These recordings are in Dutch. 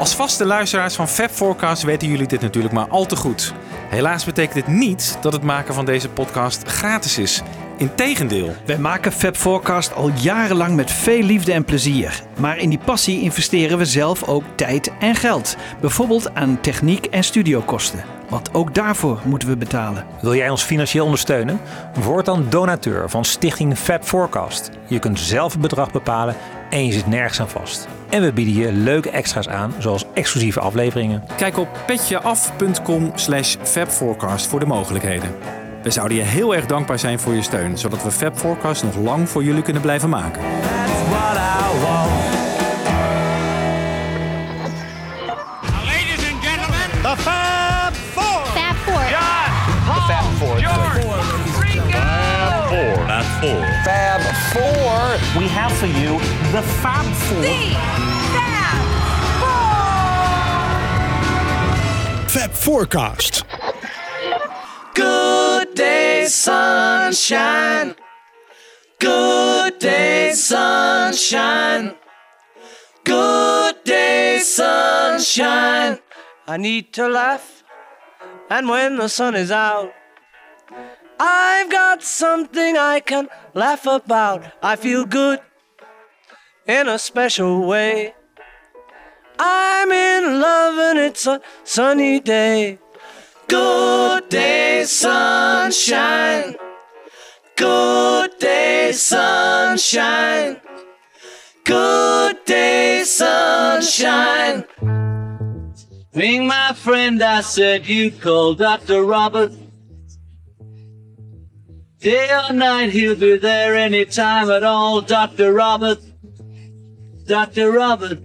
Als vaste luisteraars van Fab Forecast weten jullie dit natuurlijk maar al te goed. Helaas betekent dit niet dat het maken van deze podcast gratis is. Integendeel. Wij maken Fab Forecast al jarenlang met veel liefde en plezier. Maar in die passie investeren we zelf ook tijd en geld. Bijvoorbeeld aan techniek en studiokosten. Want ook daarvoor moeten we betalen. Wil jij ons financieel ondersteunen? Word dan donateur van Stichting Fab Forecast. Je kunt zelf het bedrag bepalen en je zit nergens aan vast. En we bieden je leuke extra's aan, zoals exclusieve afleveringen. Kijk op petjeaf.com slash fabforecast voor de mogelijkheden. We zouden je heel erg dankbaar zijn voor je steun, zodat we Fab Forecast nog lang voor jullie kunnen blijven maken. That's what I want. Fab Four. We have for you the Fab Four. Fab Forecast. Good day, sunshine. Good day, sunshine. Good day, sunshine. I need to laugh, and when the sun is out, I've got something I can laugh about. I feel good in a special way. I'm in love, and it's a sunny day. Good day, sunshine. Good day, sunshine. Good day, sunshine. Ring my friend, I said you called Dr. Robert. Day or night, he'll be there any time at all. Dr. Robert. Dr. Robert.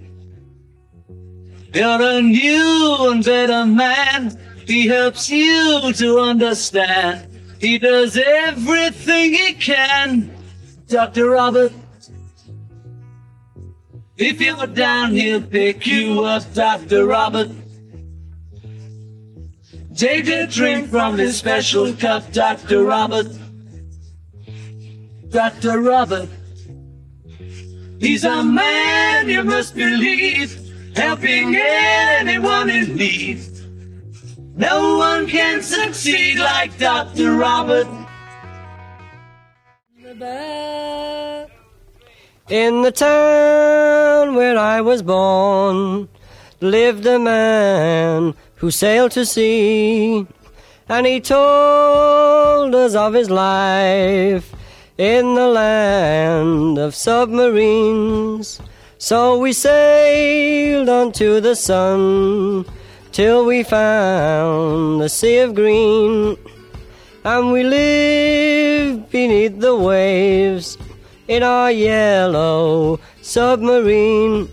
You're a new and better man. He helps you to understand. He does everything he can. Dr. Robert. If you're down, he'll pick you up, Dr. Robert. Take a drink from his special cup, Dr. Robert. Dr. Robert. He's a man you must believe, helping anyone in need. No one can succeed like Dr. Robert. In the town where I was born lived a man who sailed to sea, and he told us of his life in the land of submarines. So we sailed onto the sun till we found the sea of green, and we lived beneath the waves in our yellow submarine.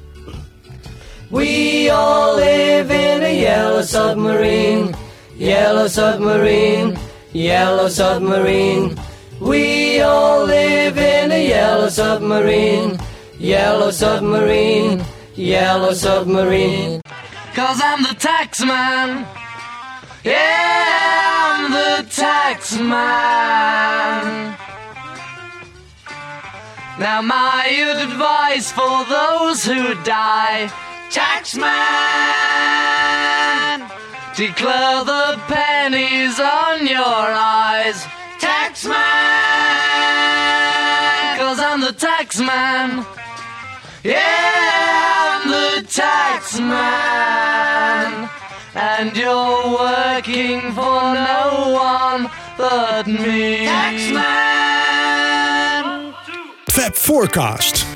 We all live in a yellow submarine, yellow submarine, yellow submarine. We all live in a yellow submarine, yellow submarine, yellow submarine. Cause I'm the tax man. Yeah, I'm the tax man. Now my advice for those who die, tax man, declare the pennies on your eyes, tax man, the tax man. Yeah, I'm the tax man. And you're working for no one but me. Tax man. Fab Forecast.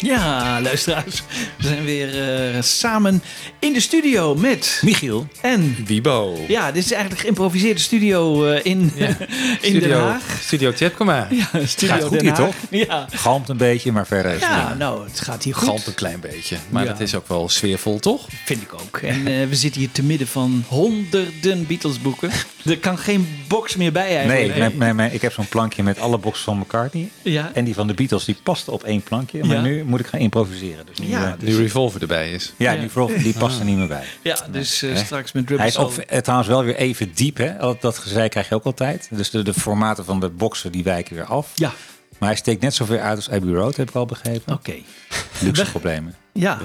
Ja, luisteraars. We zijn weer eh, samen in de studio met Michiel. en Wibo. ja, dit is eigenlijk geïmproviseerde studio eh, in, in Den Haag. Studio Tjepkema. Ja, studio Gaat goed Den hier, toch? Ja. Galmt een beetje, maar verder is het ja, prima. nou, het gaat hier goed. Galmt een klein beetje. Maar Ja. dat is ook wel sfeervol, toch? Vind ik ook. En eh, we zitten hier te midden van honderden Beatles boeken. Er kan geen box meer bij Nee, eigenlijk. mijn, mijn, mijn- ik heb zo'n plankje met alle boxen van McCartney. Ja. En die van de Beatles, die past op één plankje. Maar Ja. nu moet ik gaan improviseren. Dus nu, Ja, eh, dus- Nu Revolver erbij is. ja, Ja. die, Vroeg, die past er niet meer bij. Ja, dus eh, straks met Rubber Hij is ook eh, trouwens wel weer even diep. Hè? Dat, gezeik krijg je ook altijd. Dus de, de formaten van de boxen die wijken weer af. Ja, Maar hij steekt net zoveel uit als Abbey Road, heb ik al begrepen. oké. Luxe problemen. Ja.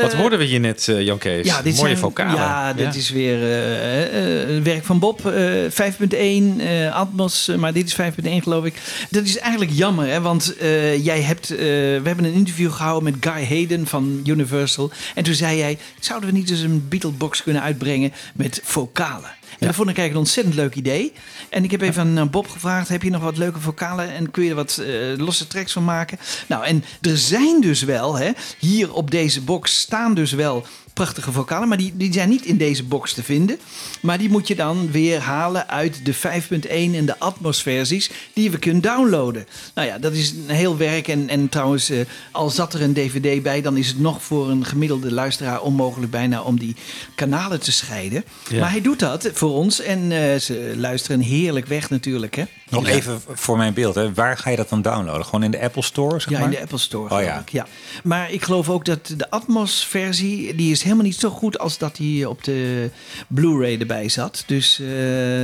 Wat hoorden we hier net, eh, Jan Kees? Ja, dit Mooie zijn, vocalen. Ja, dit is weer eh, eh, werk van Bob. eh 5.1, eh, Atmos, eh, maar dit is 5.1 geloof ik. Dat is eigenlijk jammer, hè, want eh, jij hebt, eh, we hebben een interview gehouden met Guy Hayden van Universal. En toen zei jij, zouden we niet eens een Beatlebox kunnen uitbrengen met vocalen? En dat vond ik eigenlijk een ontzettend leuk idee. En ik heb even aan eh, Bob gevraagd: heb je nog wat leuke vocalen en kun je er wat eh, losse tracks van maken? Nou, en er zijn dus wel, hè, hier op deze box staan dus wel prachtige vocalen, maar die, die zijn niet in deze box te vinden. Maar die moet je dan weer halen uit de 5.1 en de Atmos-versies die we kunnen downloaden. Nou ja, dat is een heel werk. En, en trouwens, eh, al zat er een DVD bij, dan is het nog voor een gemiddelde luisteraar onmogelijk bijna om die kanalen te scheiden. Ja. Maar hij doet dat voor ons en eh, ze luisteren heerlijk weg natuurlijk. Hè? Nog even voor mijn beeld. Hè. Waar ga je dat dan downloaden? Gewoon in de Apple Store? Zeg Ja, maar? in de Apple Store. Oh ja. ik, ja. Maar ik geloof ook dat de Atmos-versie, die is helemaal niet zo goed als dat die op de Blu-ray erbij zat. Dus, eh,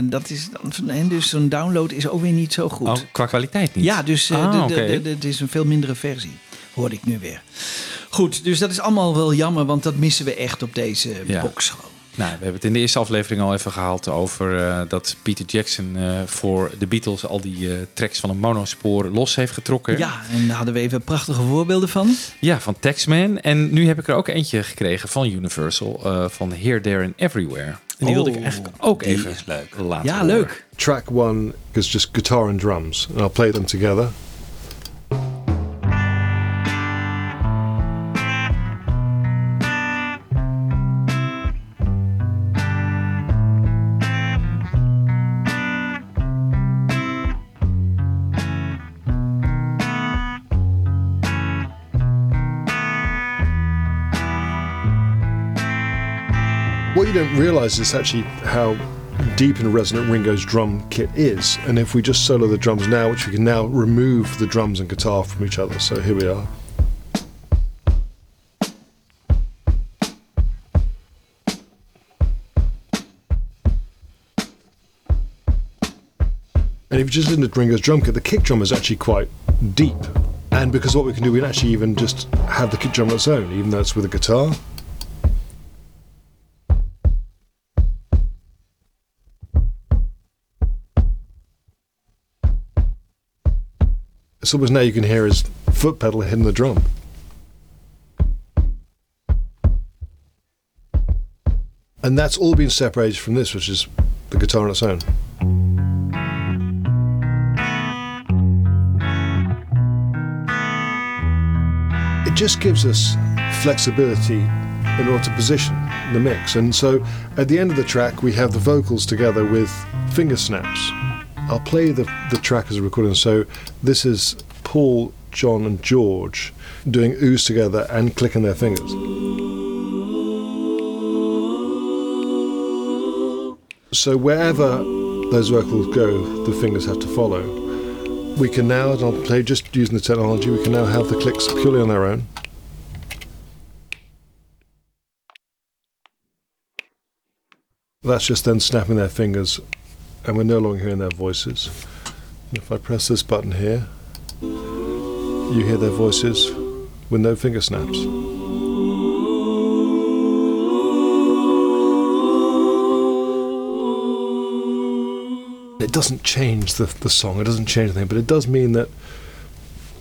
dat is, dan- en dus zo'n download is ook weer niet zo goed. Oh, qua kwaliteit niet? Ja, dus eh, Ah, de- het is een veel mindere versie, hoorde ik nu weer. Goed, dus dat is allemaal wel jammer, want dat missen we echt op deze Ja. box gewoon. Nou, we hebben het in de eerste aflevering al even gehaald over eh, dat Peter Jackson eh, voor de Beatles al die eh, tracks van een monospoor los heeft getrokken. Ja, en daar hadden we even prachtige voorbeelden van. Ja, van Taxman. En nu heb ik er ook eentje gekregen van Universal, eh, van Here, There and Everywhere. En die wilde ik Oh, eigenlijk ook even leuk. laten Ja, horen. leuk. Track one is just guitar and drums, and I'll play them together. Realize is actually how deep and resonant Ringo's drum kit is. And if we just solo the drums now, which we can now remove the drums and guitar from each other. So here we are. And if you just listen to Ringo's drum kit, the kick drum is actually quite deep. And because what we can do, we can actually even just have the kick drum on its own, even though it's with a guitar. It's almost now you can hear his foot pedal hitting the drum. And that's all been separated from this, which is the guitar on its own. It just gives us flexibility in order to position the mix. And so at the end of the track, we have the vocals together with finger snaps. I'll play the, the track as a recording. So this is Paul, John, and George doing ooze together and clicking their fingers. So wherever those vocals go, the fingers have to follow. We can now, and I'll play just using the technology, we can now have the clicks purely on their own. That's just them snapping their fingers, and we're no longer hearing their voices. If I press this button here, you hear their voices with no finger snaps. It doesn't change the, the song, it doesn't change anything, but it does mean that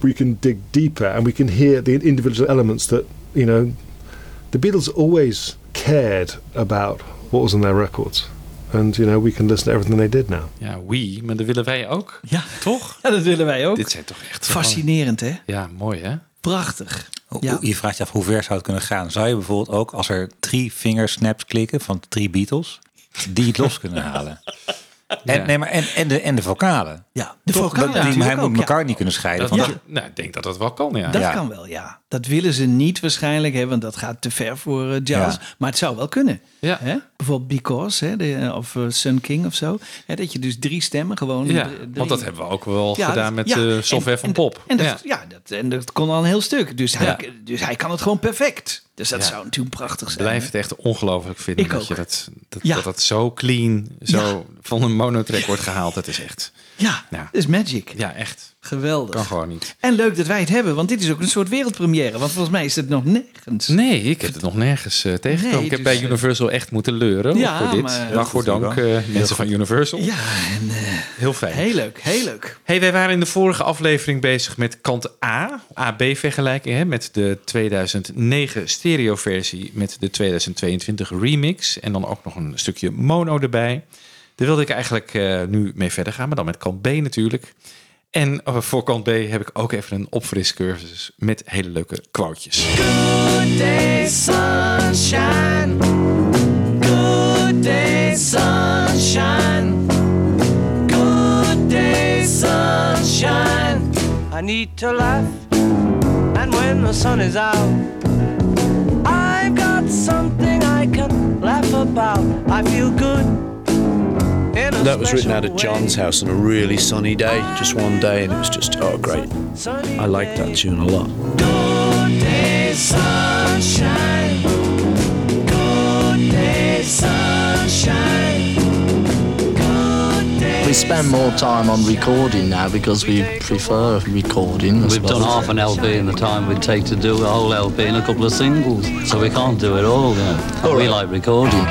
we can dig deeper and we can hear the individual elements that, you know, the Beatles always cared about what was on their records. And, you know, we can listen to everything they did now. Ja, we, maar dat willen wij ook. Ja, Toch? ja dat willen wij ook. Dit zijn toch echt... Fascinerend, hè? Ja, mooi hè? Prachtig. Ja. Je vraagt je af hoe ver zou het kunnen gaan. Zou je bijvoorbeeld ook als er drie vingersnaps klikken van drie Beatles, die het los kunnen halen? En, nee, maar en, en, de, en de vocalen. Ja, de Toch? vocalen Dat- die, hij moet elkaar niet kunnen scheiden. Dat, Van, dat- nou, ik denk dat dat wel kan, ja. Dat Ja. kan wel, ja. Dat willen ze niet waarschijnlijk, hè, want dat gaat te ver voor eh, jazz. Ja. Maar het zou wel kunnen. Ja. Hè? Bijvoorbeeld Because hè, de, of eh, Sun King of zo. Hè, dat je dus drie stemmen gewoon... Ja, drie- want dat hebben we ook wel Ja, gedaan dat- met de software en- van en- Pop. En dat, ja. dat, en dat kon al een heel stuk. Dus hij, dus hij kan het gewoon perfect. Dus dat zou natuurlijk prachtig Ik zijn. blijf het echt ongelooflijk vinden Ik dat, ook. je dat, dat, dat dat zo clean, zo van een monotrack wordt gehaald. Dat is echt, Ja, Ja. dat is magic. ja echt. Geweldig. Kan gewoon niet. En leuk dat wij het hebben, want dit is ook een soort wereldpremière. Want volgens mij is het nog nergens. Nee, ik heb het nog nergens eh, tegengekomen. Nee, ik heb dus, bij Universal echt moeten leuren Ja, voor dit. maar- Waarvoor dank, eh, mensen van Universal. Ja, en, eh, Heel fijn. heel leuk, heel leuk. Hey, wij waren in de vorige aflevering bezig met kant A, AB-vergelijking, hè, met de 2009 stereoversie met de 2022 remix en dan ook nog een stukje mono erbij. Daar wilde ik eigenlijk eh, nu mee verder gaan, maar dan met kant B natuurlijk. En voor kant B heb ik ook even een opfriscursus met hele leuke quotejes. Good day, sunshine. Good day, sunshine. Good day, sunshine. I need to laugh, and when the sun is out, I've got something I can laugh about. I feel good. In That was written out special at John's house on a really sunny day, just one day, and it was just, oh, great. I like that tune a lot. Good day, sunshine. Good day, sunshine. We spend more time on recording now because we prefer recording. We've done half an LP in the time we'd take to do a whole LP and a couple of singles, so we can't do it all. You know. we like recording.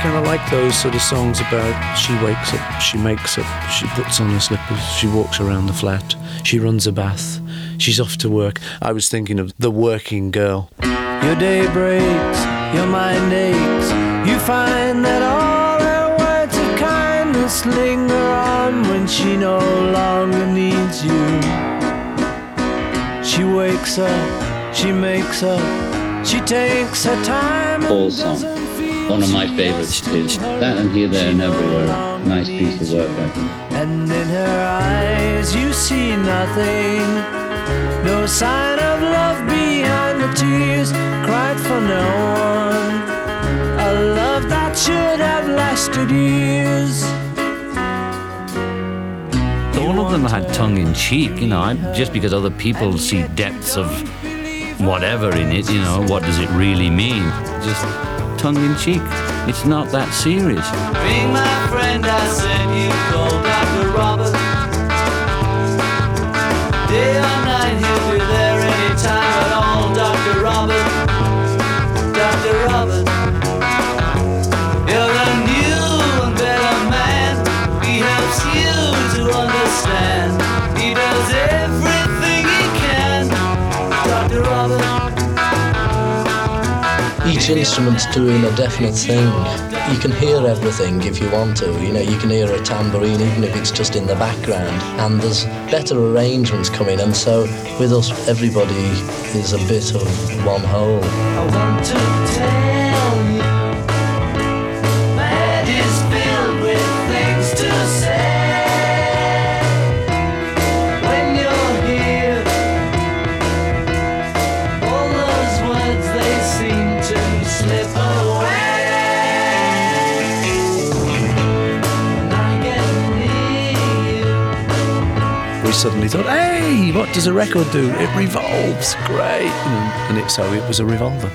Kind of like those sort of songs about she wakes up, she makes up, she puts on her slippers, she walks around the flat, she runs a bath, she's off to work. I was thinking of the working girl. Your day breaks, your mind aches. You find that all her words of kindness linger on when she no longer needs you. She wakes up, she makes up, she takes her time. and Paul song. doesn't feel One of my favourites is That and Here, There and Everywhere. along Nice piece of work, I think. And in her eyes you see nothing. No sign of love behind the tears cried for no one. A love that should have lasted years. All of them had tongue in cheek, you know, I, just because other people see depths of whatever in it, you know, what does it really mean? Just tongue in cheek. It's not that serious. Each instrument's doing a definite thing. You can hear everything if you want to. You know, you can hear a tambourine even if it's just in the background. And there's better arrangements coming. And so with us, everybody is a bit of one whole. Suddenly thought, hey, what does a record do? It revolves, great. And, it, so it was a revolver.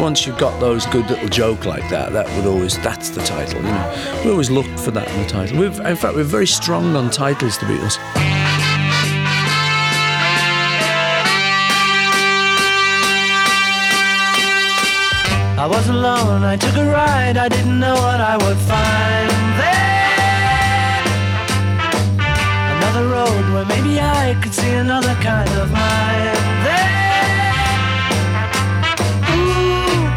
Once you've got those good little joke like that, that would always, that's the title, you know. We always look for that in the title. We've, in fact, we're very strong on titles, the Beatles. I was alone, I took a ride, I didn't know what I would find there. Another road where maybe I could see another kind of mind there. Ooh,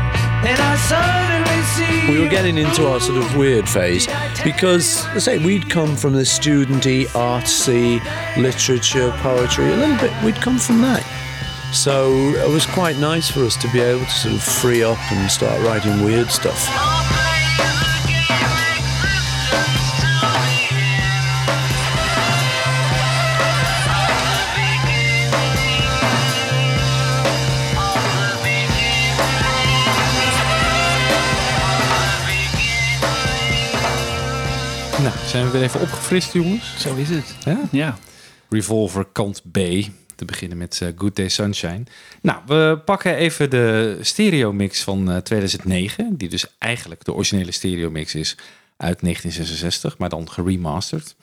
then I suddenly see. We were getting into our sort of weird phase because, I say, we'd come from the studenty, artsy, literature, poetry, a little bit. We'd come from that. So it was quite nice for us to be able to sort of free up and start writing weird stuff. Zijn we weer even opgefrist, jongens. Zo is het. Ja? Ja. Revolver kant B. Te beginnen met eh, Good Day Sunshine. Nou, we pakken even de stereo mix van eh, 2009. Die dus eigenlijk de originele stereo mix is uit 1966, maar dan geremasterd.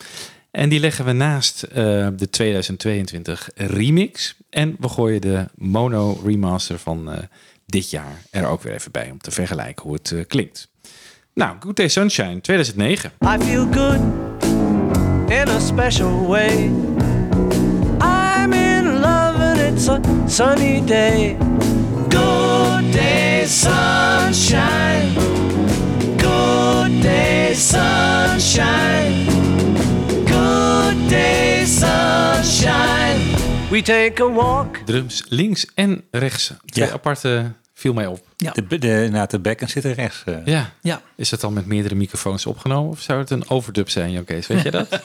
En die leggen we naast eh, de 2022 remix. En we gooien de mono remaster van eh, dit jaar er ook weer even bij om te vergelijken hoe het eh, klinkt. Nou, Good Day Sunshine 2009. I feel good in a special way. I'm in love and it's a sunny day. Good day, sunshine. Good day, sunshine. Good day, sunshine. We take a walk. Drums links en rechts. Twee Ja. aparte viel mij op. Ja. De, de, nou, de bekken zitten rechts. eh. Ja. Ja. Is het dan met meerdere microfoons opgenomen? Of zou het een overdub zijn, Jan Kees? Weet je dat?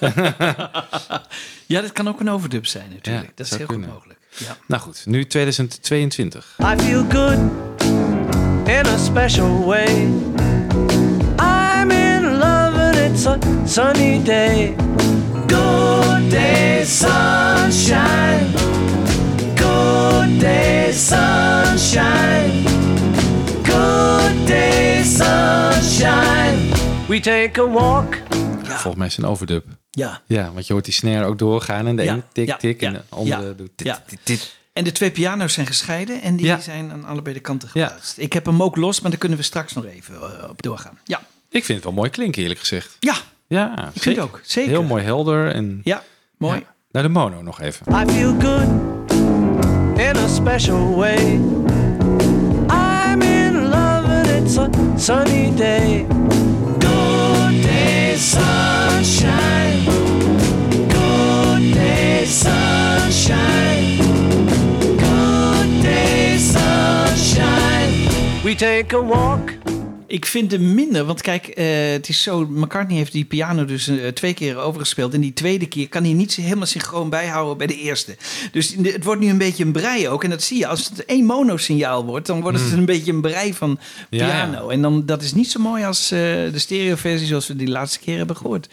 ja, dat kan ook een overdub zijn natuurlijk. Ja, dat is heel goed mogelijk. Ja. nou goed, nu 2022. I feel good in a special way. I'm in love and it's a sunny day. Good day, sunshine. Good day, sunshine. Sunshine. We take a walk. Volgens mij is het een overdub. Ja. Ja, want je hoort die snare ook doorgaan. En de ene tik, tik. En de andere doet tik. En de twee piano's zijn gescheiden en die zijn aan allebei de kanten geplaatst. Ik heb hem ook los, maar daar kunnen we straks nog even eh, op doorgaan. Ja, Ik vind het wel mooi klinken, eerlijk gezegd. ja, Ja, ik vind ook. Zeker. Heel mooi helder. En Ja, mooi. Naar de mono nog even. I feel good in a special way. It's a sunny day. Good day, sunshine. Good day, sunshine. Good day, sunshine. We take a walk. Ik vind hem minder, want kijk, eh, het is zo, McCartney heeft die piano dus eh, twee keer overgespeeld. En die tweede keer kan hij niet helemaal synchroon bijhouden bij de eerste. Dus het wordt nu een beetje een brei ook. En dat zie je, als het één monosignaal wordt, dan wordt het een beetje een brei van Hmm. Ja, piano. En dan, dat is niet zo mooi als eh, de stereoversie zoals we die laatste keer hebben gehoord.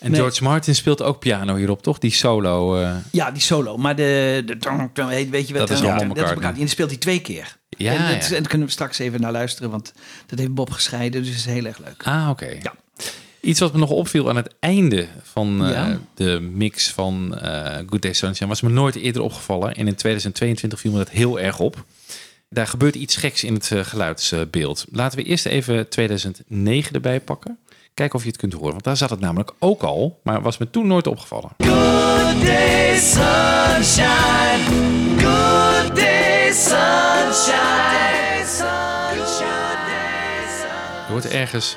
En Nee. George Martin speelt ook piano hierop, toch? Die solo. eh, Ja, die solo. Maar de, de weet je wat? Dat is allemaal. McCartney. En die speelt hij twee keer. Ja, en, dat, ja. en daar kunnen we straks even naar luisteren, want dat heeft Bob gescheiden, dus het is heel erg leuk. Ah, oké. Ja. Iets wat me nog opviel aan het einde van eh, Ja. de mix van eh, Good Day Sunshine was me nooit eerder opgevallen. En in 2022 viel me dat heel erg op. Daar gebeurt iets geks in het geluidsbeeld. Laten we eerst even 2009 erbij pakken. Kijken of je het kunt horen. Want daar zat het namelijk ook al, maar was me toen nooit opgevallen. Good day, sunshine. Good day, sunshine. Er wordt ergens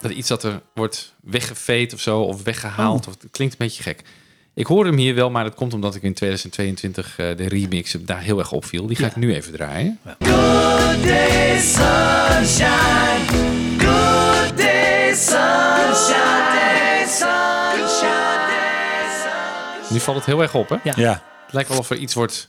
dat iets dat er wordt weggeveed of zo, of weggehaald. Of, het klinkt een beetje gek. Ik hoor hem hier wel, maar dat komt omdat ik in 2022 eh, de remix daar heel erg opviel. Die ga ik nu even draaien. Good day, sunshine. Nu valt het heel erg op, hè? Ja. Ja. Het lijkt wel of er iets wordt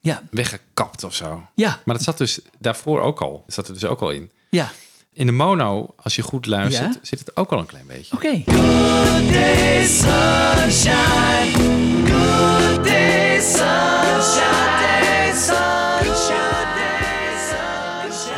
Ja, weggekapt of zo. ja, Maar dat zat dus daarvoor ook al. Dat zat er dus ook al in. ja. In de mono, als je goed luistert, Ja? zit het ook al een klein beetje. Oké. Good day, sunshine. Good day, sunshine.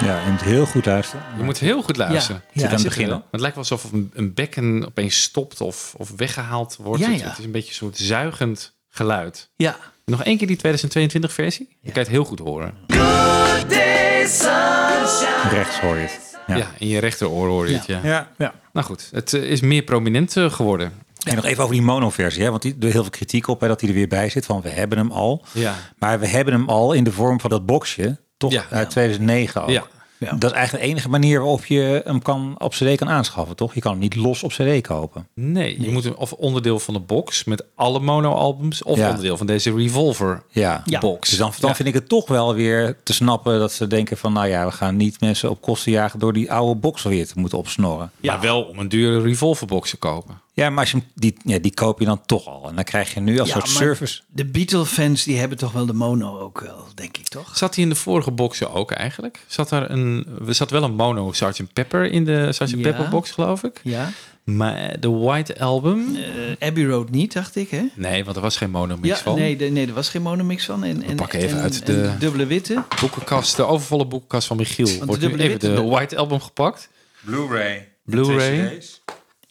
Ja, je moet heel goed luisteren. Je moet heel goed luisteren. Ja, ja. Het aan het begin. Het lijkt wel alsof een, een bekken opeens stopt of, of weggehaald wordt. Ja, Het, ja. het is een beetje een soort zuigend geluid. Ja. Nog één keer die 2022 versie. Je kan het heel goed horen. Good day, sunshine. Rechts hoor je het. Ja, Ja. in je rechteroor hoor je het. Ja. Ja. ja. Nou goed, het eh, is meer prominent eh, geworden. En nog even over die mono-versie, hè? want die, er is heel veel kritiek op hè, dat hij er weer bij zit. Van we hebben hem al. Ja. Maar we hebben hem al in de vorm van dat boxje, toch Ja. uit 2009 al. Ja. Ja. Dat is eigenlijk de enige manier waarop je hem kan op CD kan aanschaffen, toch? Je kan hem niet los op CD kopen. Nee, je moet hem of onderdeel van de box met alle mono-albums... of Ja. onderdeel van deze Revolver Ja. Ja. box. Dus dan, dan Ja. vind ik het toch wel weer te snappen dat ze denken van... nou ja, we gaan niet mensen op kosten jagen door die oude box weer te moeten opsnorren. Maar wel om een dure Revolver-box te kopen. Ja, maar als je die, ja, die koop je dan toch al. En dan krijg je nu als Ja, soort service... De Beatle-fans die hebben toch wel de mono ook wel, denk ik toch? Zat hij in de vorige boxen ook eigenlijk? Zat er een, er zat wel een mono Sgt. Pepper in de Sgt. Ja. Pepper box, geloof ik. Ja. Maar de White Album... Eh, Abbey Road niet, dacht ik, hè? Nee, want er was geen monomix Ja, van. nee, de- nee, er was geen monomix van. En, en, pakken even en- uit de- dubbele witte. Boekenkast, de overvolle boekenkast van Michiel. de Wordt nu dubbele even de White Album gepakt. Blu-ray. Blu-ray.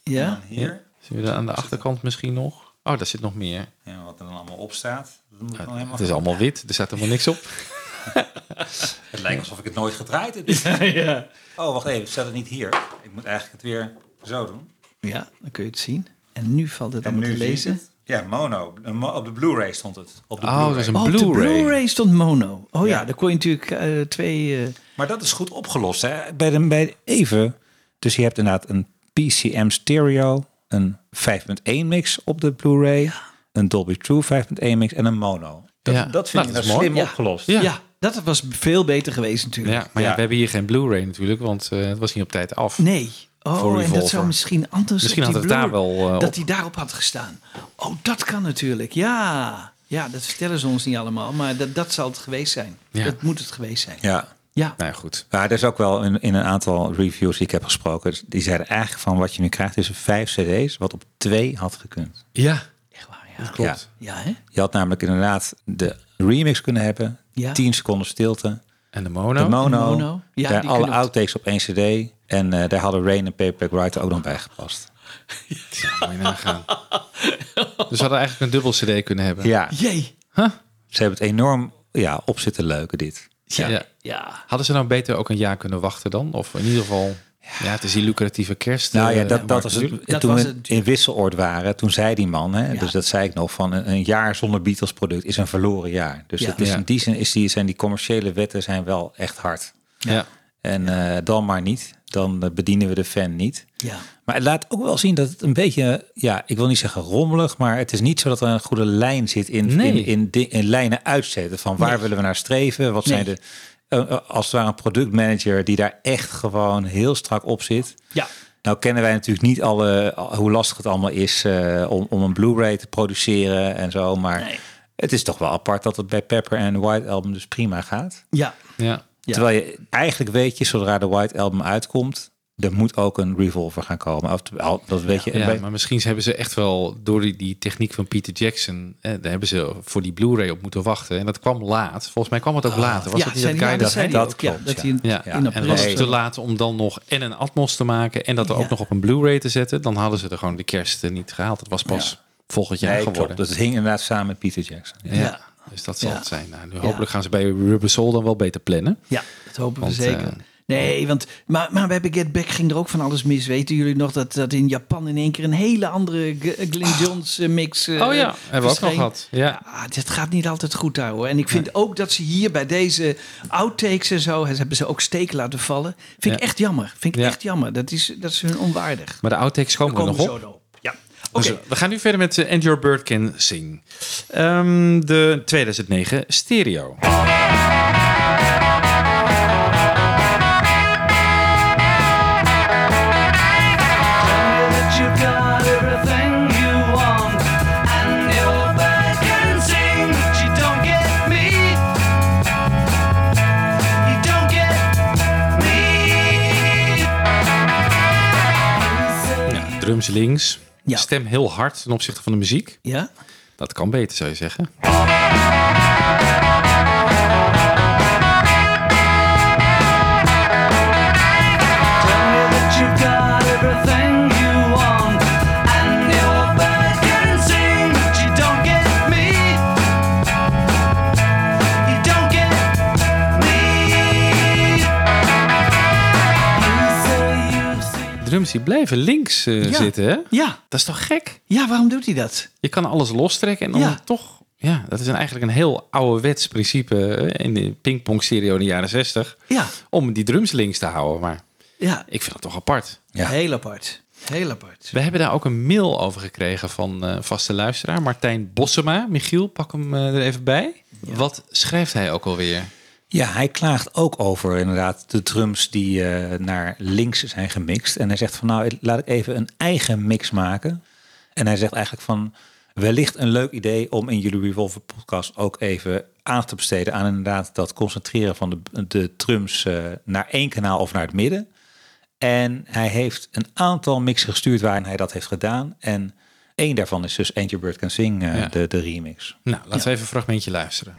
Ja. En dan hier. Zien we aan de achterkant misschien nog? Oh, daar zit nog meer. Ja, wat er dan allemaal op staat. Dat moet ik dan helemaal Het is allemaal wit, er staat helemaal niks op. Het lijkt alsof ik het nooit gedraaid heb. ja. Oh, wacht even. Staat het niet hier? Ik moet eigenlijk het weer zo doen. Ja, dan kun je het zien. En nu valt het En allemaal nu te lezen. het. Ja, mono. Op de Blu-ray stond het. Op de Oh, Blu-ray. dat is een Oh, op de Blu-ray. Blu-ray stond mono. Oh ja, Ja. dan kon je natuurlijk eh, twee... eh, Maar dat is goed opgelost. Hè? Bij, de, bij even. Dus je hebt inderdaad een PCM stereo, een 5.1 mix op de Blu-ray, een Dolby True 5.1 mix en een mono. Dat, Ja. dat vind Nou, ik dat nou slim mooi. Opgelost. Ja. ja. dat was veel beter geweest natuurlijk. Ja, maar ja, Ja. we hebben hier geen Blu-ray natuurlijk, want eh, het was niet op tijd af. Nee. Voor Oh, en dat zou misschien anders Misschien had het daar wel eh, Dat hij daarop had gestaan. Oh, dat kan natuurlijk. Ja. Ja, dat vertellen ze ons niet allemaal. Maar dat, dat zal het geweest zijn. Ja. Dat moet het geweest zijn. Ja. Ja. Nou ja, goed. Maar er is ook wel in, in een aantal reviews die ik heb gesproken, die zeiden eigenlijk van wat je nu krijgt is vijf cd's, wat op twee had gekund. Ja, Echt waar, ja. klopt. Ja, hè? Je had namelijk inderdaad de remix kunnen hebben, Ja. 10 seconden stilte, En de mono? de mono, De mono. Ja, daar die alle outtakes op één cd en eh, daar hadden Rain en Paperback Writer ook nog bij gepast. Ja, moet je nagaan. dus we hadden eigenlijk een dubbel cd kunnen hebben. Ja, Jee. ze hebben het enorm ja, op zitten leuken dit. Ja. Ja. Hadden ze nou beter ook een jaar kunnen wachten dan? Of in ieder geval, ja, het is die lucratieve kerst. Nou ja, eh, dat, dat was het. Dat toen was we in Wisseloord waren, toen zei die man, hè, Ja. dus dat zei ik nog, van een, een jaar zonder Beatles product is een verloren jaar. Dus Ja. het is in die zin is die, zijn die commerciële wetten zijn wel echt hard. Ja. En eh, dan maar niet. Dan eh, bedienen we de fan niet. Ja. Maar het laat ook wel zien dat het een beetje, ja, ik wil niet zeggen rommelig, maar het is niet zo dat er een goede lijn zit in, Nee. in, in, lijnen uitzetten. Van waar Nee. willen we naar streven? Wat Nee. zijn de, als het ware een productmanager die daar echt gewoon heel strak op zit. Ja. Nou kennen wij natuurlijk niet alle, hoe lastig het allemaal is eh, om, om een Blu-ray te produceren en zo. Maar Nee. het is toch wel apart dat het bij Pepper en White Album dus prima gaat. Ja. Ja. Terwijl je eigenlijk weet je, zodra de White Album uitkomt, er moet ook een Revolver gaan komen. Of, dat weet je. Ja, bij- maar misschien hebben ze echt wel door die, die techniek van Peter Jackson, eh, daar hebben ze voor die Blu-ray op moeten wachten. En dat kwam laat. Volgens mij kwam het ook later. Was ja, het niet dat ja, dat zei dat klopt, ja, dat in, in en april was het te laat om dan nog en een Atmos te maken en dat er Ja. ook nog op een Blu-ray te zetten. Dan hadden ze er gewoon de kerst eh, niet gehaald. Het was pas volgend jaar nee, geworden. klopt. Dat hing inderdaad samen met Peter Jackson. Ja. Dus dat zal Ja. het zijn. Nou, nu hopelijk gaan ze bij Rubber Soul dan wel beter plannen. Ja, dat hopen Want, we zeker. eh, nee, want maar, maar bij Get Back ging er ook van alles mis. Weten jullie nog dat, dat in Japan in één keer een hele andere G- Glenn Johns eh, mix eh, oh ja, hebben we ook nog gehad. Ja. Ja, dit gaat niet altijd goed daar hoor. En ik vind ook dat ze hier bij deze outtakes en zo, hebben ze ook steken laten vallen. Vind ik echt jammer. Vind ik Ja. echt jammer. Dat is, dat is hun onwaardig. Maar de outtakes komen, komen nog we op. Ja. Oké. Dus, we gaan nu verder met eh, And Your Bird Can Sing. Ehm, de 2009 stereo. Drums links. Ja. Stem heel hard ten opzichte van de muziek. Ja? Dat kan beter, zou je zeggen. Drums die blijven links eh, Ja. zitten, hè? Ja. Dat is toch gek? Ja, waarom doet hij dat? Je kan alles lostrekken en dan Ja. toch... Ja, dat is een, eigenlijk een heel ouderwets principe eh, in de pingpong-stereo in de jaren 60. Ja. Om die drums links te houden. Maar Ja. ik vind dat toch apart. Ja. Heel apart. Heel apart. We hebben daar ook een mail over gekregen van eh vaste luisteraar. Martijn Bossema. Michiel, pak hem er even bij. Wat schrijft hij ook alweer? Ja, hij klaagt ook over inderdaad de drums die eh, naar links zijn gemixt. En hij zegt van nou, laat ik even een eigen mix maken. En hij zegt eigenlijk van wellicht een leuk idee om in jullie Revolver podcast ook even aandacht te besteden aan inderdaad dat concentreren van de, de drums eh, naar één kanaal of naar het midden. En hij heeft een aantal mixen gestuurd waarin hij dat heeft gedaan. En één daarvan is dus Ain't Your Bird Can Sing, eh, Ja. de, de remix. Nou, laten we even een fragmentje luisteren.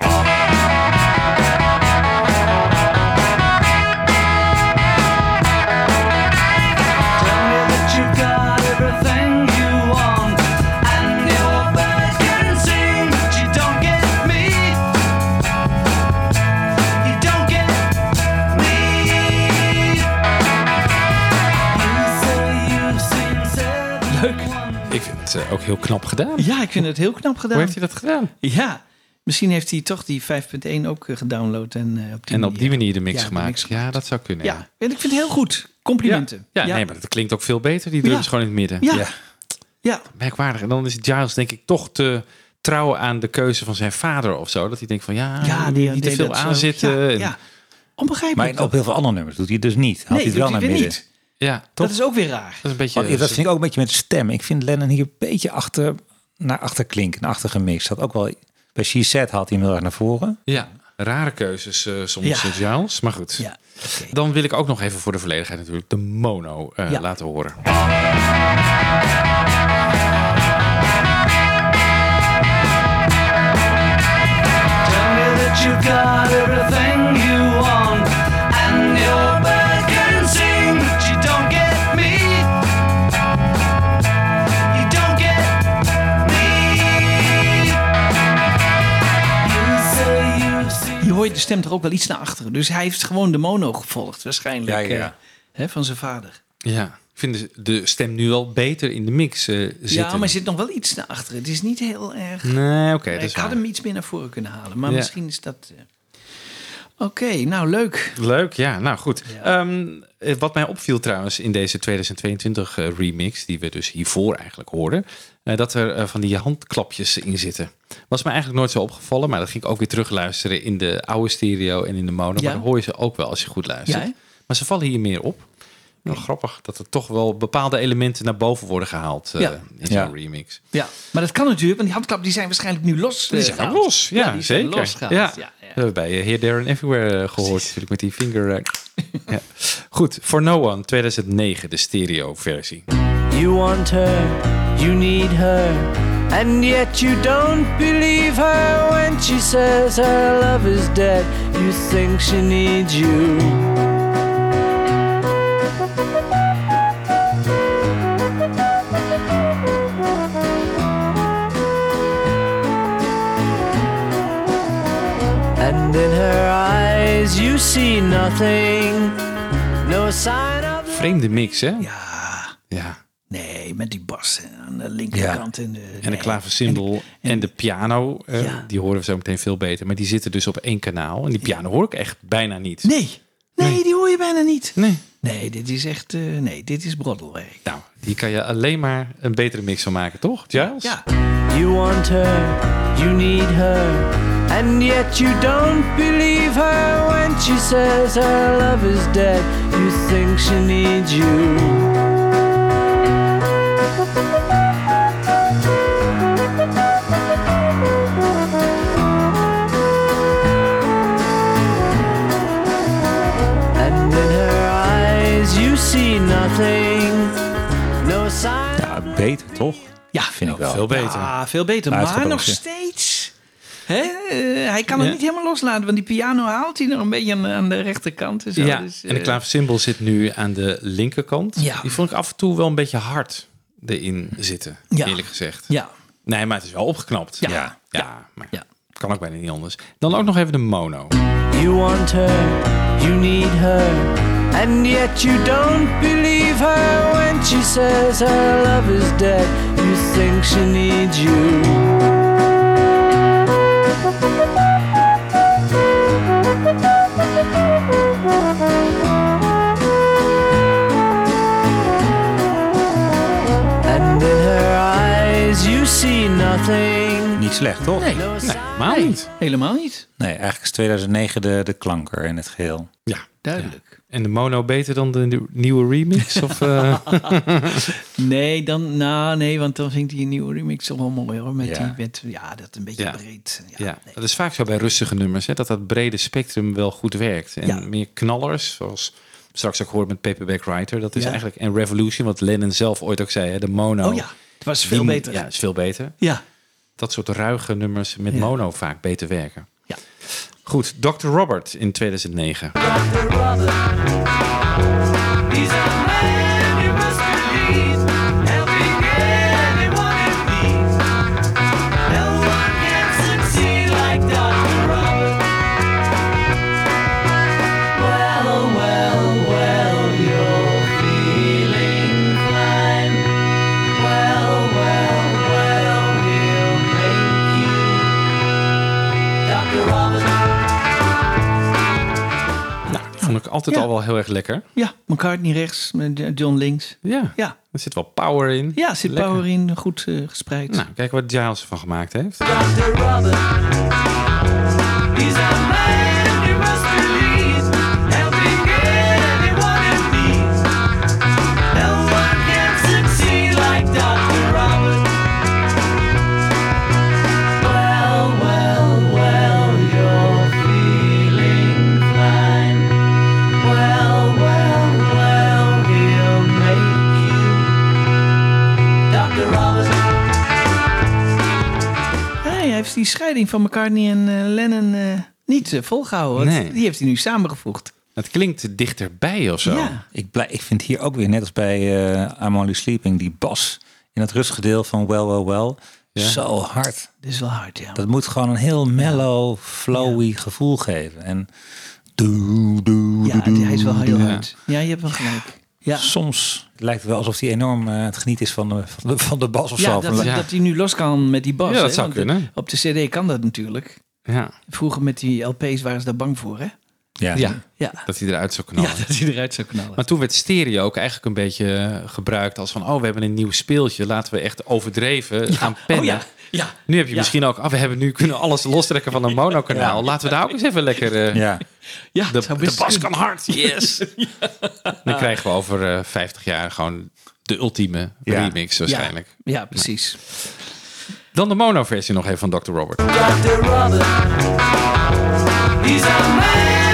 Het eh, ook heel knap gedaan. Ja, ik vind het heel knap gedaan. Hoe heeft hij dat gedaan? Ja, misschien heeft hij toch die 5.1 ook eh, gedownload en eh, op die En op die manier de mix Ja, de gemaakt. Ja, dat zou kunnen. Ja, Ja, en ik vind het heel goed. Complimenten. ja. nee, maar dat klinkt ook veel beter. Die drums Ja. gewoon in het midden. Ja. Ja. Merkwaardig. En dan is Giles denk ik toch te trouw aan de keuze van zijn vader of zo. Dat hij denkt van ja, Ja, die- niet te veel zo. aanzitten. Ja, En-. Onbegrijpelijk. Maar op heel veel andere nummers doet hij het dus niet. Had Nee, hij het wel naar midden. niet. Ja, Dat toch? is ook weer raar. Dat is een beetje... Want dat vind ik ook een beetje met de stem. Ik vind Lennon hier een beetje achter, naar achter klinken, naar achter gemixt. Dat ook wel, bij She Said haalt hij hem heel erg naar voren. Ja, rare keuzes eh, soms, Ja. Giles. Maar goed. Ja, Dan wil ik ook nog even voor de volledigheid natuurlijk de mono eh, Ja. laten horen. Tell me that you got everything de stem er ook wel iets naar achteren. Dus hij heeft gewoon de mono gevolgd waarschijnlijk. Ja, eh, hè, van zijn vader. Ja, ik vind de, stem nu al beter in de mix eh, zitten. Ja, maar er zit nog wel iets naar achteren. Het is niet heel erg... Nee, oké, dat ik had waar. hem iets meer naar voren kunnen halen. Maar Ja. misschien is dat... eh, Oké, nou leuk. Leuk, ja, nou goed. Ehm, eh, wat mij opviel trouwens in deze 2022 eh, remix, die we dus hiervoor eigenlijk hoorden, dat er eh, van die handklapjes in zitten. Was me eigenlijk nooit zo opgevallen, maar dat ging ik ook weer terugluisteren in de oude stereo en in de mono. Ja. Maar dan hoor je ze ook wel als je goed luistert. Ja, maar ze vallen hier meer op. Wel grappig dat er toch wel bepaalde elementen naar boven worden gehaald eh, Ja. in zo'n Ja. remix. Ja, maar dat kan natuurlijk, want die handklappen die zijn waarschijnlijk nu los. Die eh, zijn los, ja, die zijn zeker. losgehaald. ja. Ja. Dat hebben we bij eh, Here, There and Everywhere eh, gehoord, natuurlijk met die finger. eh, ja. Goed, For No One 2009, de stereo versie. You want her, you need her, and yet you don't believe her when she says her love is dead. You think she needs you. And in her eyes you see nothing, no sign of. Vreemde mix, hè? Ja. Ja. Nee, met die bas aan de linkerkant. En de, En de nee. klaversymbol en, de piano, eh, Ja. die horen we zo meteen veel beter. Maar die zitten dus op één kanaal. En die piano hoor ik echt bijna niet. Nee. Nee, die hoor je bijna niet. Nee. Nee, dit is echt... eh, nee, dit is broddelwerk. Nou, die kan je alleen maar een betere mix van maken, toch, Giles? Ja. You want her, you need her, and yet you don't believe her when she says her love is dead. You think she needs you. Beter toch? Ja, vind ik wel. Veel beter. Ja, veel beter. Maar nog steeds... Hè? eh, hij kan het Ja. niet helemaal loslaten, want die piano haalt hij nog een beetje aan, aan de rechterkant. En zo. Ja, Dus, en de eh, klaversymbol zit nu aan de linkerkant. Ja. Die vond ik af en toe wel een beetje hard erin zitten, Ja. eerlijk gezegd. Ja. Nee, maar het is wel opgeknapt. Ja. ja, ja, maar Ja. kan ook bijna niet anders. Dan ook nog even de mono. You want her, you need her, and yet you don't believe her when she says her love is dead. You think she needs you. Niet slecht, toch? Nee. Helemaal niet. helemaal niet. Nee, eigenlijk is 2009 de, de klanker in het geheel. Ja, Duidelijk. En de mono beter dan de nieuw- nieuwe remix? of, eh? Nee, dan, nou, nee, want dan vind ik die nieuwe remix toch wel mooi hoor. Met Ja. die, met, ja, dat een beetje Ja. breed. Ja, Ja, dat is vaak zo bij rustige nummers, hè, dat dat brede spectrum wel goed werkt. En Ja. meer knallers, zoals straks ook gehoord met Paperback Writer. Dat is Ja. eigenlijk een revolution, wat Lennon zelf ooit ook zei. Hè? De mono. Oh ja, het was veel Die- beter. Ja, is veel beter. Ja. Dat soort ruige nummers met Ja. mono vaak beter werken. Ja. Goed, Dr. Robert in 2009. He's a altijd Ja. al wel heel erg lekker. Ja, McCartney rechts, John links. Ja, Ja, er zit wel power in. ja zit Lekker. power in, goed eh, gespreid. Nou, kijk wat Giles ervan gemaakt heeft. Dr. Robert. Die scheiding van McCartney en eh, Lennon eh, niet eh, volgehouden. Nee. Die heeft hij nu samengevoegd. Het klinkt dichterbij of zo. Ja. Ik, blij, ik vind hier ook weer, net als bij I'm Only Sleeping, die bas in het rustgedeel van Well, Well, Well. Ja. Zo hard. Dit is wel hard, ja. Dat moet gewoon een heel mellow, flowy gevoel geven. En doe, doe, Ja, doe, hij is wel heel doe. hard. Ja, je hebt wel gelijk. Ja, Soms lijkt het wel alsof hij enorm eh, het geniet is van de, van de, van de bas of ja, zo. dat, Ja. dat hij nu los kan met die bas. Ja, dat hè, zou want, kunnen. Op de cd kan dat natuurlijk. Ja. Vroeger met die LP's waren ze daar bang voor, hè? ja. ja, Ja, dat hij eruit zou knallen. ja dat hij eruit zou knallen. Maar toen werd stereo ook eigenlijk een beetje eh, gebruikt als van... oh, we hebben een nieuw speeltje. Laten we echt overdreven gaan pennen. Oh ja, ja. Nu heb je Ja. misschien ook... oh, we hebben nu kunnen alles lostrekken van een monokanaal. Laten we daar ook eens even lekker... eh, Ja. ja de, bas kan hard, yes! Dan krijgen we over eh 50 jaar gewoon de ultieme Ja. remix waarschijnlijk. Ja, precies. Dan de mono-versie nog even van Dr. Robert. Dr. Robert. He's a man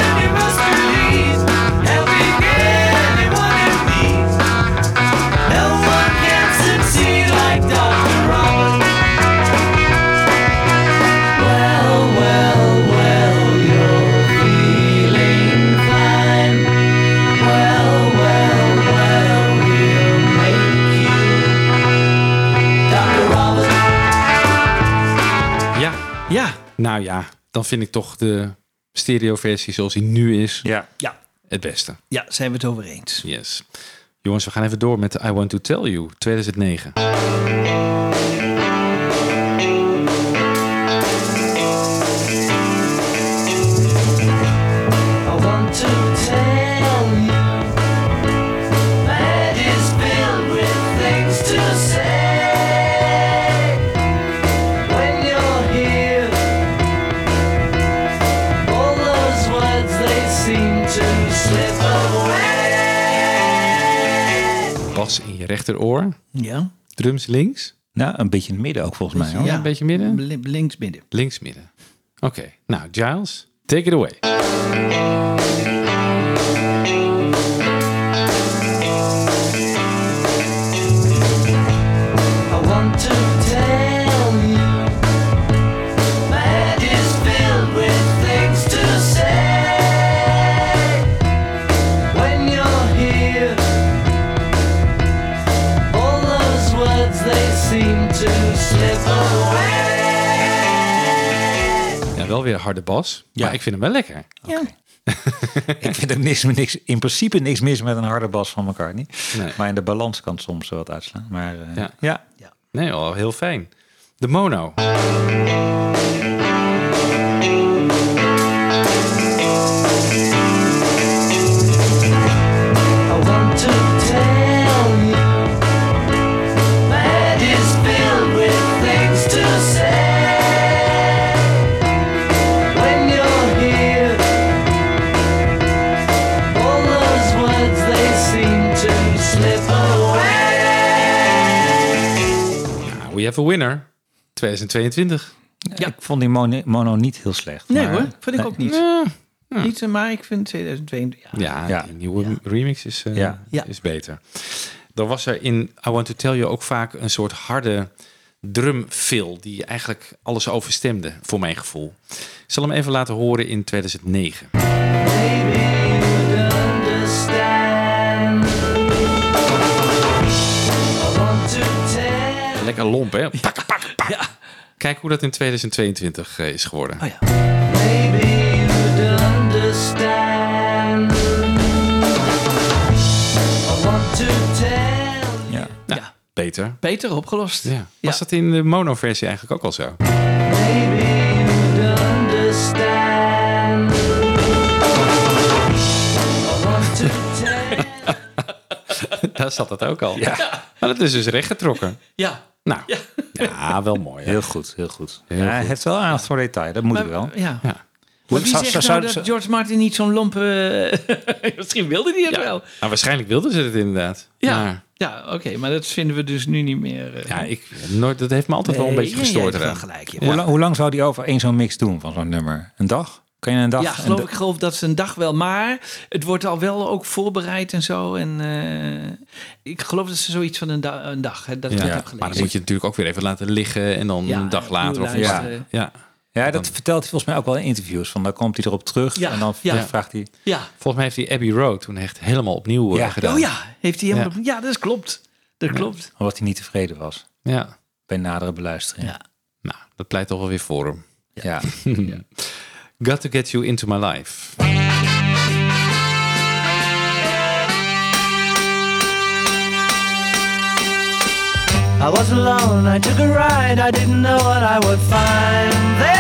nou ja, dan vind ik toch de stereo-versie zoals die nu is Ja. ja, het beste. ja, zijn we het over eens. Yes. Jongens, we gaan even door met I Want To Tell You, 2009. Je rechteroor, Ja, drums links. Nou, een beetje in het midden ook volgens mij. Hoor. Ja, een beetje midden. Li- links midden. Links midden. Oké, nou Giles, take it away. Weer harde bas, Ja. maar ik vind hem wel lekker. Ja. Ik vind er niks, niks, in principe niks mis met een harde bas van McCartney. Nee. Maar in de balans kan het soms wat uitslaan. Maar eh, Ja. ja. Nee, wel heel fijn. De mono. Have a winner. 2022. Ik vond die mono, mono niet heel slecht. Nee maar- hoor, vind ik ook niet. Ja, Niet, eh, maar ik vind 2022... Ja. Ja, die nieuwe remix is, eh, Ja. Ja. is beter. Dan was er in I Want To Tell You ook vaak een soort harde drumfill... die eigenlijk alles overstemde, voor mijn gevoel. Ik zal hem even laten horen in 2009. Lekker lomp, hè? Pak, pak, pak. Kijk hoe dat in 2022 eh, is geworden. Oh ja. Ja. Nou, beter. Beter opgelost. Ja. Was dat in de mono-versie eigenlijk ook al zo? Daar zat het ook al. Ja. Maar dat is dus rechtgetrokken. Ja. Nou, ja, wel mooi. hè? Heel goed, heel goed. Heel ja, hij goed. heeft wel aandacht voor detail, dat moet Maar- ik wel. Ja. Ja. Maar wie zegt zou- nou zou- dat George Martin niet zo'n lompe... Misschien wilde hij het Ja. wel. Nou, waarschijnlijk wilden ze het inderdaad. Ja, Maar, ja oké, maar dat vinden we dus nu niet meer. eh. ja, ik, nooit, dat heeft me altijd wel een beetje gestoord gelijk, ja. Hoe, lang, hoe lang zou die over één zo'n mix doen van zo'n nummer? Een dag? Kan je een dag? ja, geloof ik geloof dat ze een dag wel. Maar het wordt al wel ook voorbereid en zo. En eh, ik geloof dat ze zoiets van een, da- een dag. Hè, dat ik Ja, heb maar dan moet je natuurlijk ook weer even laten liggen en dan Ja, een dag later. Of ja. Ja. Ja, dat vertelt hij volgens mij ook wel in interviews. Van dan komt hij erop terug Ja, en dan ja. vraagt hij... Ja. Volgens mij heeft hij Abbey Road toen echt helemaal opnieuw eh, Ja. gedaan. Oh ja, heeft hij helemaal. Ja. Ja, dat klopt. Dat klopt. Omdat hij niet tevreden was Ja. bij nadere beluistering. Ja. Nou, dat pleit toch wel weer voor hem. Ja. Got to get you into my life. I was alone, I took a ride, I didn't know what I would find there.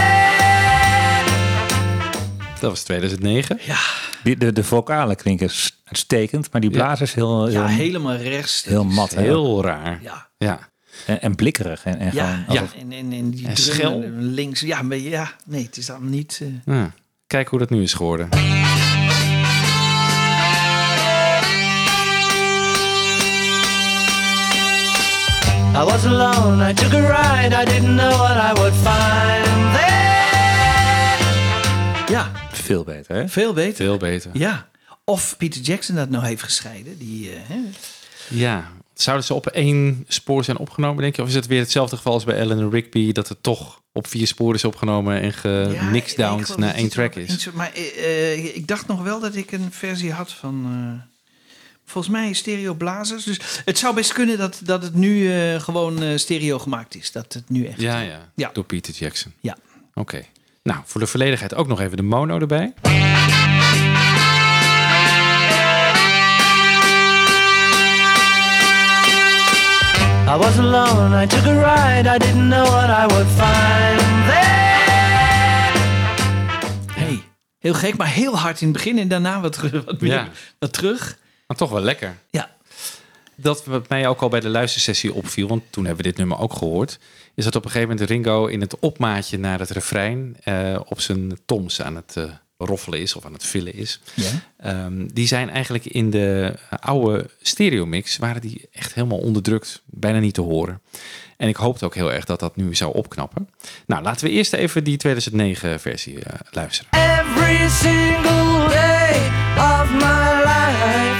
Dat was 2009. Ja, Die, de, de vocalen klinken uitstekend, maar die blazers heel, heel, ja helemaal rechts. heel mat. Heel raar. Ja. Ja. En, en blikkerig. En, en Ja, gewoon ja. alsof- En, en, en die En schel. en links. Ja, maar ja, nee, het is dan niet. eh, Ja. Kijk hoe dat nu is geworden. I was alone, I took a ride, I didn't know what I would find there. ja, veel beter. Hè? veel beter. Veel beter. Ja. Of Peter Jackson dat nou heeft gescheiden. Die, hè? Ja. Zouden ze op één spoor zijn opgenomen, denk je? Of is het weer hetzelfde geval als bij Ellen Rigby... dat het toch op vier sporen is opgenomen en Ja, gemixed down geloof naar één track is? Maar eh, ik dacht nog wel dat ik een versie had van... eh, volgens mij stereo blazers. Dus het zou best kunnen dat, dat het nu eh, gewoon stereo gemaakt is. Dat het nu echt... Ja, ja, Ja. Door Peter Jackson. Ja. Oké. Nou, voor de volledigheid ook nog even de mono erbij. I was alone, I took a ride, I didn't know what I would find there. Hey, heel gek, maar heel hard in het begin en daarna wat, terug- wat, meer, Ja. wat terug. Maar toch wel lekker. Ja. Dat wat mij ook al bij de luistersessie opviel, want toen hebben we dit nummer ook gehoord, is dat op een gegeven moment Ringo in het opmaatje naar het refrein eh, op zijn toms aan het eh, roffelen is of aan het vullen is. Ja. Ehm, die zijn eigenlijk in de oude stereomix, waren die echt helemaal onderdrukt, bijna niet te horen. En ik hoopte ook heel erg dat dat nu zou opknappen. Nou, laten we eerst even die 2009 versie eh, luisteren. Every single day of my life.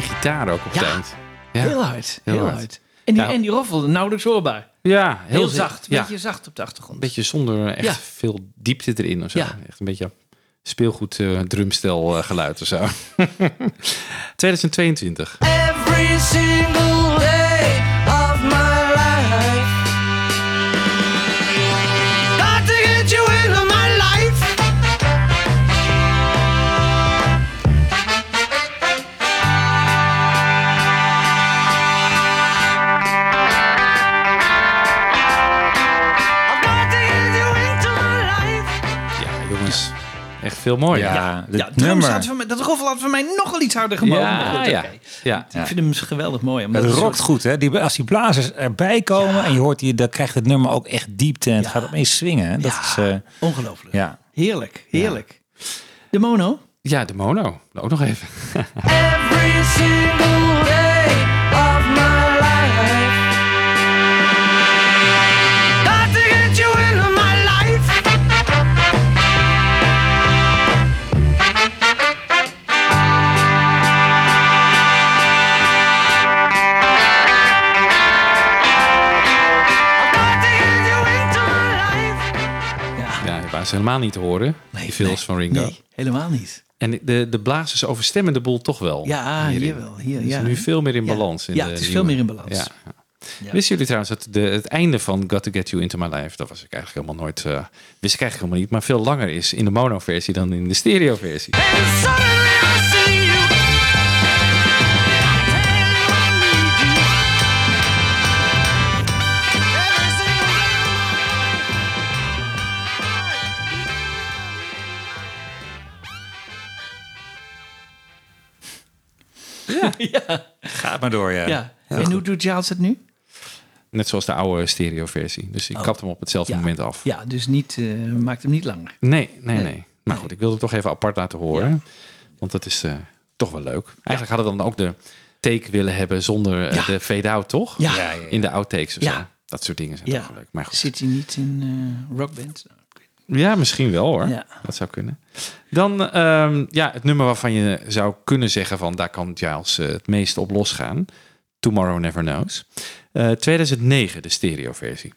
Die gitaar ook op Ja. het eind. Ja. Heel hard, Heel heel, hard. hard. En die, Nou. en die roffelde nauwelijks hoorbaar. Ja, Heel, heel, zacht, Ja, beetje zacht op de achtergrond. een beetje zonder echt Ja. veel diepte erin of zo. Ja. Echt een beetje speelgoed eh, drumstel geluid of zo. 2022. Every single veel mooier. Ja, ja, had van mij, dat roffel had voor mij nogal iets harder gemogen. Ja, goed, ja. Ik vind hem geweldig mooi. omdat Het rokt soort- goed, hè? Die, als die blazers erbij komen en je hoort die, dan krijgt het nummer ook echt diepte en het gaat opeens swingen. Dat is, eh, Ongelooflijk. ja. Heerlijk, heerlijk. De mono? Ja, de mono. Ook nog even. Every single Ja, die helemaal niet te horen. die films van Ringo. Nee, helemaal niet. En de, de blazers overstemmen de boel toch wel. Ja, hierin. hier wel. Hier, Het is ja. nu veel meer in Ja. balans. In Ja, de het is nieuwe. veel meer in balans. Ja. Ja. Wisten jullie trouwens dat de, het einde van Got to Get You Into My Life, dat was ik eigenlijk helemaal nooit, eh, wist ik eigenlijk helemaal niet, maar veel langer is in de mono-versie dan in de stereo-versie. You. ja. Gaat maar door, ja. ja. En hoe doet Giles het nu? Net zoals de oude stereo-versie. Dus ik Oh. kapt hem op hetzelfde Ja. moment af. Ja, dus niet, eh, maakt hem niet langer. Nee, nee, nee, Nee. Maar goed, ik wilde het toch even apart laten horen. Want dat is eh, toch wel leuk. Eigenlijk hadden we dan ook de take willen hebben zonder eh, Ja. de fade-out, toch? Ja. Ja, ja, ja. In de outtakes of Ja. zo. Dat soort dingen zijn Ja. toch wel leuk. Maar goed. Zit hij niet in eh, rockband? Ja, misschien wel hoor. Ja. Dat zou kunnen. Dan ehm, ja, het nummer waarvan je zou kunnen zeggen van daar kan Giles eh, het meeste op losgaan. Tomorrow Never Knows. Eh, 2009, de stereo-versie.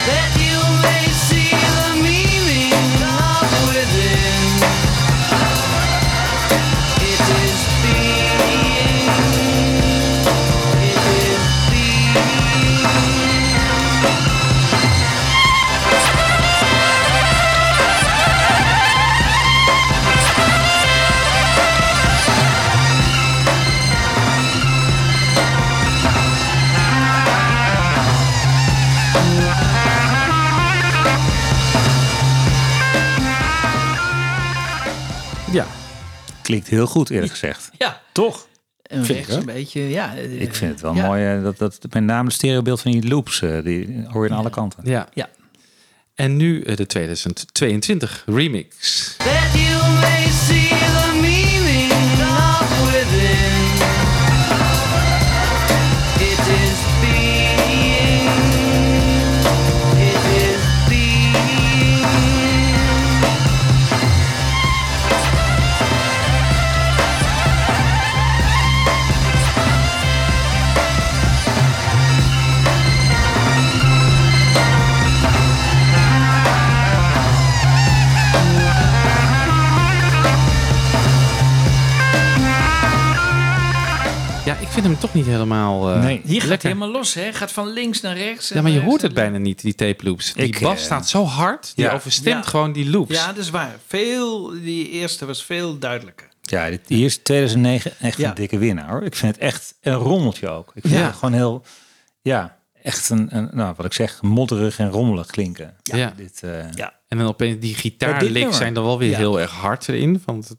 Klinkt heel goed, eerlijk gezegd. Ja. Toch? En Vind rechts ik, hè? een beetje, ja. eh, Ik vind het wel ja. mooi. eh, dat, dat, met name het stereobeeld van die loops, eh, die hoor je aan alle kanten. ja. Ja. En nu de 2022 remix. Vind hem toch niet helemaal eh, Nee. Hier gaat lekker. helemaal los, hè? Gaat van links naar rechts. Ja, maar je en hoort het bijna niet, die tape loops. Die Ik, bas eh, staat zo hard, die ja. overstemt Ja. gewoon die loops. Ja, dat is waar. Veel, die eerste was veel duidelijker. Ja, dit, hier is 2009 echt Ja. een dikke winnaar hoor. Ik vind het echt een rommeltje ook. Ik vind Ja. het gewoon heel, ja, echt een, een, nou wat ik zeg, modderig en rommelig klinken. Ja. Dit, eh, Ja. En dan opeens die gitaarlicks zijn dan wel weer Ja. heel erg hard erin. Want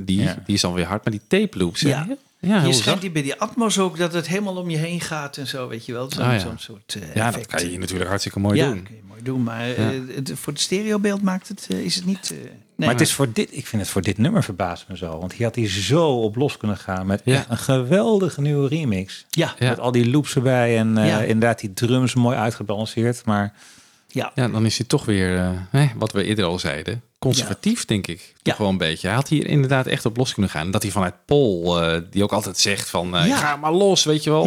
die, Ja. die is dan weer hard. Maar die tape loops, Ja. ja, ja je schijnt die bij die Atmos ook dat het helemaal om je heen gaat en zo, weet je wel. Zo'n Ah, ja. zo'n soort eh, Ja, dat kan je natuurlijk hartstikke mooi ja, doen. kun je mooi doen. Maar Ja. eh, het, voor het stereobeeld maakt het, eh, is het niet... nee, maar het is voor dit, ik vind het voor dit nummer verbaast me zo. Want hier had hij zo op los kunnen gaan met een geweldige nieuwe remix. Ja. Met al die loops erbij en inderdaad die drums mooi uitgebalanceerd. Maar ja. Ja, dan is hij toch weer, eh, hè, wat we eerder al zeiden, conservatief, denk ik. Toch Ja. wel een beetje. Hij had hier inderdaad echt op los kunnen gaan. Dat hij vanuit Paul, eh, die ook altijd zegt van, eh, Ja. ga maar los, weet je wel.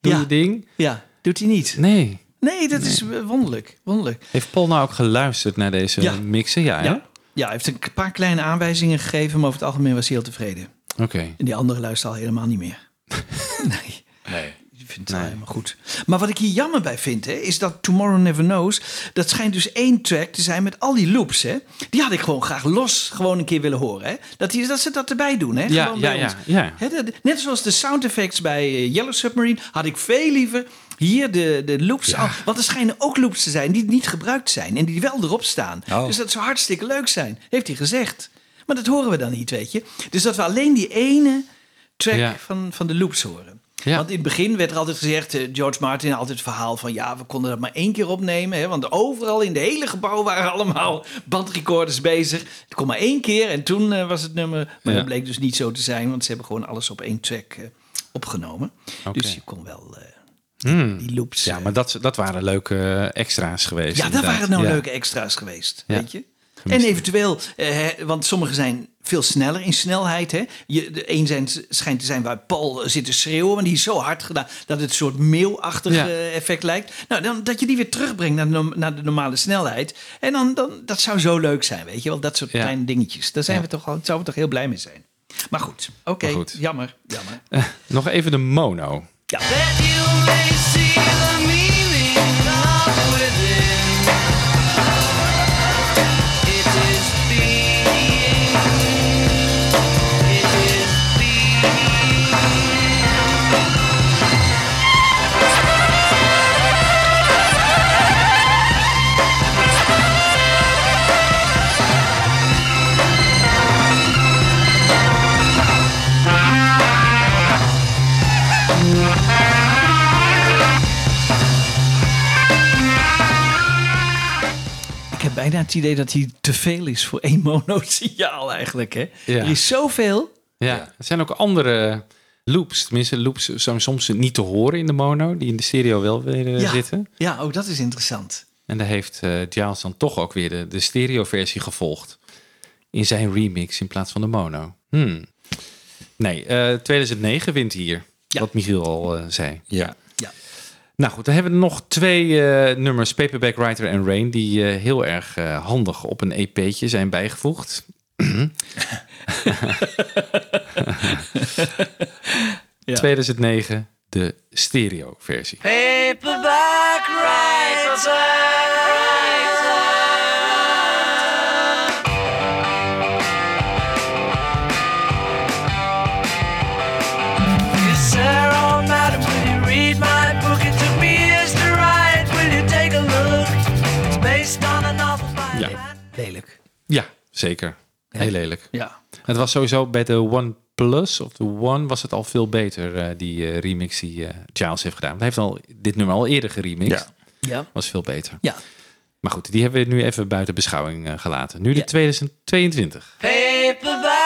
Doe je ding. ja, doet hij niet. Nee. Nee, dat is wonderlijk. wonderlijk. Heeft Paul nou ook geluisterd naar deze mixen? Ja? Ja. ja, hij heeft een paar kleine aanwijzingen gegeven, maar over het algemeen was hij heel tevreden. Oké. En die andere luistert al helemaal niet meer. nee. nee. Wel helemaal goed. Maar wat ik hier jammer bij vind, hè, is dat Tomorrow Never Knows... dat schijnt dus één track te zijn met al die loops. Hè. Die had ik gewoon graag los gewoon een keer willen horen. Hè. Dat, die, dat ze dat erbij doen. Hè, Ja, gewoon ja, bij ja, ons. ja. Hè, dat- net zoals de sound effects bij eh, Yellow Submarine... had ik veel liever hier de, de loops. Ja. al- want er schijnen ook loops te zijn die niet gebruikt zijn en die wel erop staan. Oh. Dus dat zou hartstikke leuk zijn, heeft hij gezegd. Maar dat horen we dan niet, weet je. Dus dat we alleen die ene track Ja. van, van de loops horen. Ja. Want in het begin werd er altijd gezegd, eh, George Martin altijd het verhaal van ja, we konden dat maar één keer opnemen. Hè, want overal in de hele gebouw waren allemaal bandrecorders bezig. Het kon maar één keer en toen eh, was het nummer. Maar Ja. dat bleek dus niet zo te zijn, want ze hebben gewoon alles op één track eh, opgenomen. Dus je kon wel Hmm. die loops. Ja, maar dat, dat waren leuke extra's geweest. ja, dat waren nou Ja. leuke extra's geweest, weet je. Gemist. En eventueel, eh, want sommige zijn veel sneller in snelheid. Hè? Je, de een zijn, schijnt te zijn waar Paul zit te schreeuwen, maar die is zo hard gedaan dat het een soort meeuwachtig Ja. eh, effect lijkt. Nou, dan, dat je die weer terugbrengt naar de, naar de normale snelheid. En dan, dan, dat zou zo leuk zijn, weet je wel. Dat soort Ja. kleine dingetjes. Daar zijn Ja. we toch, al- zouden we toch heel blij mee zijn. Maar goed, oké, jammer, jammer. Eh, nog even de mono. Ja. Bijna het idee dat hij te veel is voor één mono-signaal eigenlijk. Hè? Ja. Er is zoveel. Ja, er zijn ook andere loops. Tenminste, loops zijn soms niet te horen in de mono, die in de stereo wel weer eh, Ja. zitten. Ja, ook dat is interessant. En daar heeft eh Giles dan toch ook weer de, de stereo-versie gevolgd. In zijn remix in plaats van de mono. Hmm. Nee, eh 2009 wint hier. Wat Michiel al eh, zei. Ja. Nou goed, dan hebben we nog twee eh, nummers, Paperback Writer en Rain, die eh, heel erg eh, handig op een EP'tje zijn bijgevoegd. Ja. 2009, de stereo-versie. Paperback writer. Zeker. Heel lelijk. Ja. Het was sowieso bij de One Plus of de One was het al veel beter, eh, die eh, remix die eh Giles heeft gedaan. Hij heeft al dit nummer al eerder geremixed. Ja. Ja. Was veel beter. Ja. Maar goed, die hebben we nu even buiten beschouwing eh, gelaten. Nu de Ja. 2022. Paperback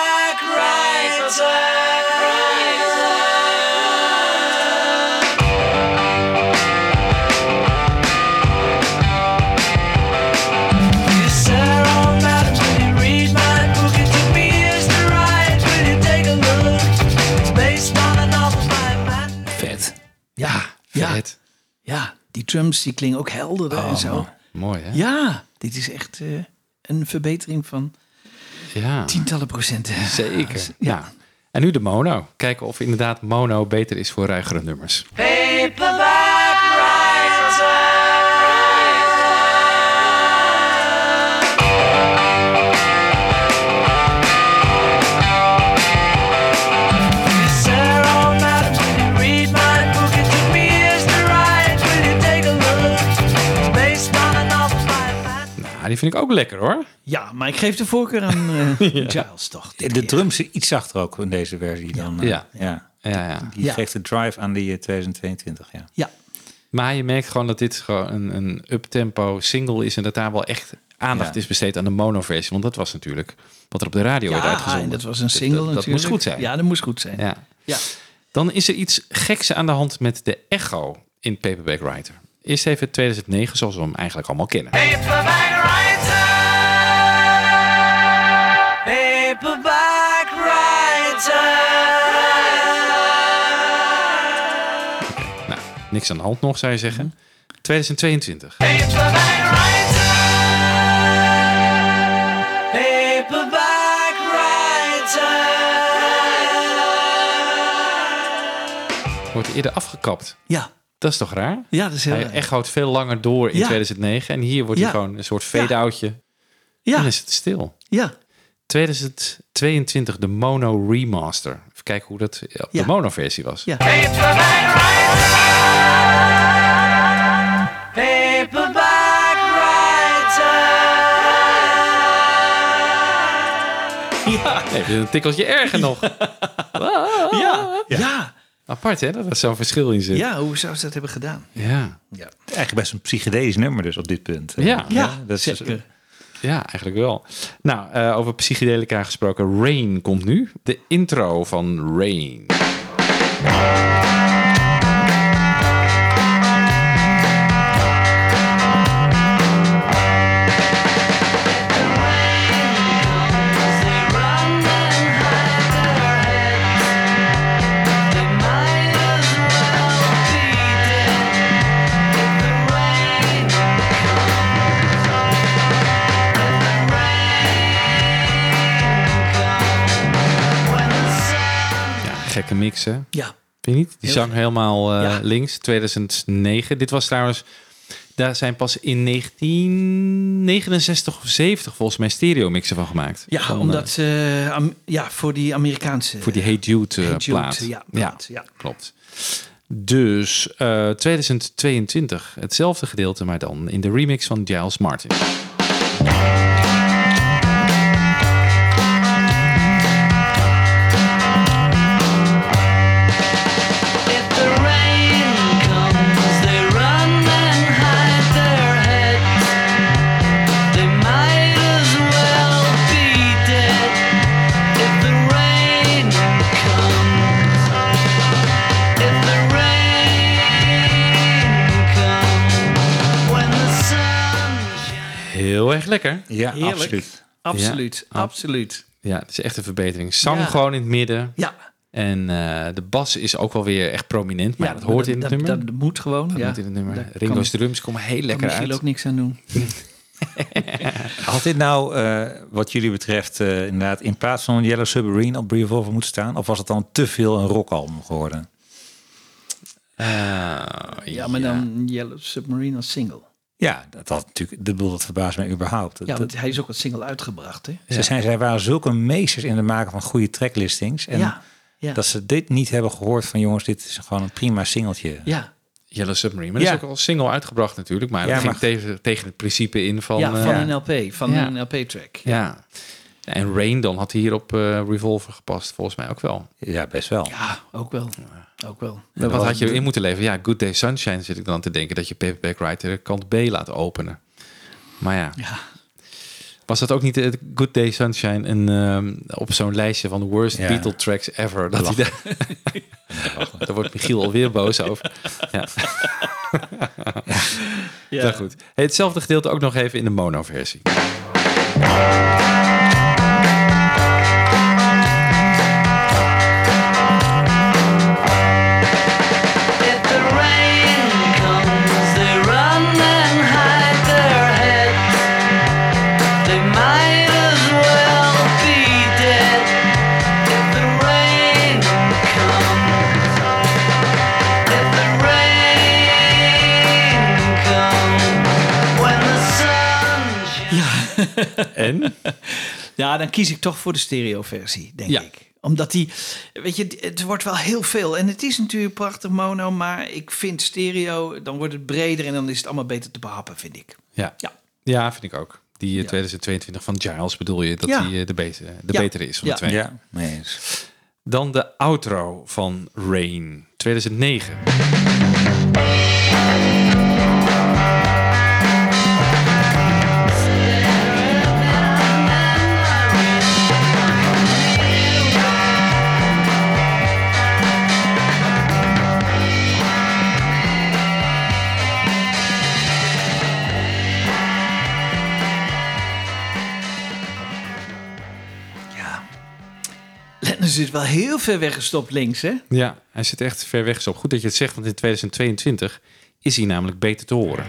drums die klingen ook helderder en zo. Mooi hè? Ja. Dit is echt eh, een verbetering van Ja. tientallen procenten. Zeker. Ja. Ja. En nu de mono. Kijken of inderdaad mono beter is voor ruigere nummers. Die vind ik ook lekker hoor. Ja, maar ik geef de voorkeur aan eh, Giles toch. De keer. drums zijn iets zachter ook in deze versie dan. eh, Ja. ja. Ja, ja. Die Ja. geeft de drive aan die eh, 2022, ja. Ja. Maar je merkt gewoon dat dit gewoon een, een uptempo single is en dat daar wel echt aandacht Ja. is besteed aan de mono-versie. Want dat was natuurlijk wat er op de radio werd Ja, uitgezonden. en dat was een single dat, dat natuurlijk. moest goed zijn. Ja, dat moest goed zijn. Ja. Ja. Dan is er iets geks aan de hand met de echo in Paperback Writer. Eerst even 2009, zoals we hem eigenlijk allemaal kennen. Paperback niks aan de hand nog, zou je zeggen. 2022. Paperback writer. Paperback writer. Wordt eerder afgekapt. Ja. Dat is toch raar? Ja, dat is heel Hij raar. echoot veel langer door in Ja. 2009. En hier wordt hij gewoon een soort fade-outje. Ja. dan is het stil. Ja. 2022, de mono remaster. Even kijken hoe dat op de mono versie was. Ja. Nee, een tikkeltje erger nog. Ja, ja. Apart hè, dat er zo'n verschil in zit. Ja, hoe zou ze dat hebben gedaan? Ja. Ja, Eigenlijk best een psychedelisch nummer dus op dit punt. Ja. ja dat is- zeker. Ja, eigenlijk wel. Nou, eh, over psychedelica gesproken. Rain komt nu. De intro van Rain. Gekke mixen. Ja. Vind je niet? Die zang helemaal eh, Ja. links. 2009. Dit was trouwens... Daar zijn pas in 1969 of 70 volgens mij stereo mixen van gemaakt. Ja, Van, omdat am- ja, voor die Amerikaanse... voor die Hey Jude, eh, Hey Jude, plaat. ja, plaat, ja. klopt. Dus eh, 2022, hetzelfde gedeelte, maar dan in de remix van Giles Martin. Erg lekker. Ja, Heerlijk. absoluut. Absoluut, Ja. absoluut. Ja, het is echt een verbetering. Zang Ja. gewoon in het midden. Ja. En eh, de bas is ook wel weer echt prominent. Maar ja, dat hoort in het dat, nummer. Dat, dat moet gewoon. Dat ja. moet in het nummer. Ringo's kan- drums komen heel lekker uit. ook niks aan doen. Had dit nou, eh, wat jullie betreft, eh, inderdaad in plaats van Yellow Submarine op Revolver moeten staan? Of was het dan te veel een rockalbum geworden? Eh, Ja, maar dan Yellow Submarine als single. Ja, dat had natuurlijk, dat bedoel, dat verbaast mij überhaupt. Dat- Ja, want hij is ook als single uitgebracht, hè? Ze zijn, zij waren zulke meesters in het maken van goede tracklistings. En Ja, ja. dat ze dit niet hebben gehoord van jongens, dit is gewoon een prima singeltje. Ja, Yellow Submarine. Maar dat Ja. is ook al single uitgebracht natuurlijk. Maar Ja, dat ging maar- tegen, tegen het principe in van... ja, eh, van een LP, van Ja. een LP-track. Ja. En Rain dan had hier op eh, Revolver gepast. Volgens mij ook wel. Ja, best wel. Ja, ook wel. Ook wel. Wat had je in moeten leveren? Ja, Good Day Sunshine zit ik dan te denken dat je Paperback Writer kant B laat openen. Maar ja. Ja. Was dat ook niet eh, Good Day Sunshine een, ehm, op zo'n lijstje van de worst Ja. Beatle tracks ever? Dat hij daar... daar wordt Michiel alweer boos over. Ja. Ja. Nou goed. Hey, hetzelfde gedeelte ook nog even in de mono-versie. En? Ja, dan kies ik toch voor de stereo-versie, denk Ja. ik. Omdat die, weet je, het wordt wel heel veel. En het is natuurlijk prachtig mono, maar ik vind stereo, dan wordt het breder en dan is het allemaal beter te behappen, vind ik. Ja. Ja. ja, vind ik ook. Die eh, 2022 van Giles bedoel je dat Ja. die eh, de, betere, de Ja. betere is van Ja. de twee. Ja, eens. Dan de outro van Rain 2009. Zit wel heel ver weggestopt links, hè? Ja, hij zit echt ver weg zo. Goed dat je het zegt, want in 2022 is hij namelijk beter te horen.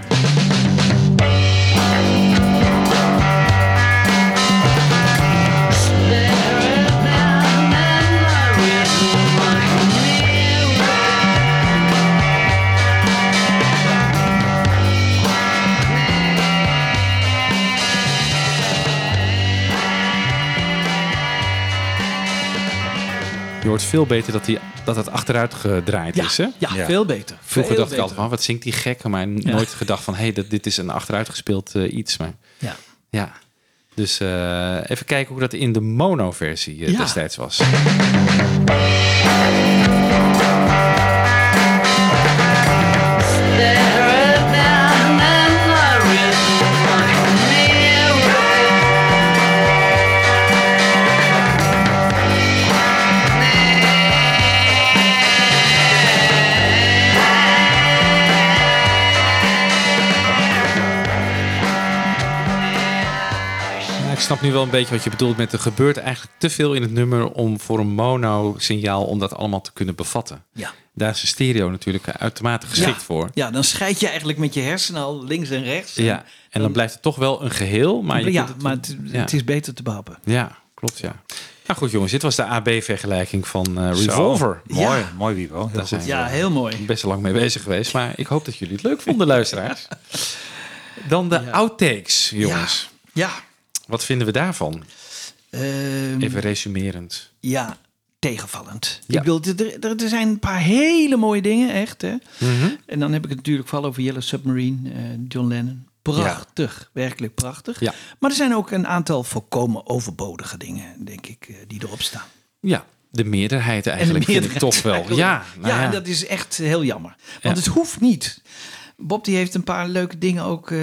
Je hoort veel beter dat, hij, dat het achteruit gedraaid Ja, is. Hè? ja, veel beter. Vroeger Veel dacht ik altijd van, wat zingt die gek? Maar nooit gedacht van, hé, hey, dat dit is een achteruitgespeeld eh, iets. Maar Ja. ja, Dus eh, even kijken hoe dat in de mono-versie eh, Ja. destijds was. Ja, snap nu wel een beetje wat je bedoelt met er gebeurt eigenlijk te veel in het nummer om voor een mono-signaal om dat allemaal te kunnen bevatten. Ja. Daar is een stereo natuurlijk uitermate geschikt ja. voor. Ja, dan scheid je eigenlijk met je hersenen al links en rechts. Ja, en dan blijft het toch wel een geheel. Maar je ja, kunt het- maar het, ja. het is beter te behappen. Ja, klopt ja. Nou goed jongens, dit was de AB-vergelijking van eh, Zo, Revolver. Mooi, Ja. mooi Wiebo. Heel Daar goed. zijn Ja, heel mooi. best lang mee bezig geweest. Maar ik hoop dat jullie het leuk vonden, luisteraars. Dan de outtakes, jongens. Ja. Wat vinden we daarvan? Ehm, Even resumerend. Ja, tegenvallend. Ja. Ik bedoel, er, er, zijn een paar hele mooie dingen, echt. Hè? Mhm. En dan heb ik het natuurlijk vooral over Yellow Submarine, eh, John Lennon. Prachtig, werkelijk prachtig. Ja. Maar er zijn ook een aantal volkomen overbodige dingen, denk ik, eh, die erop staan. Ja, de meerderheid eigenlijk vind ik toch wel. Ja, nou ja, ja. en dat is echt heel jammer. Want het hoeft niet. Bob die heeft een paar leuke dingen ook eh,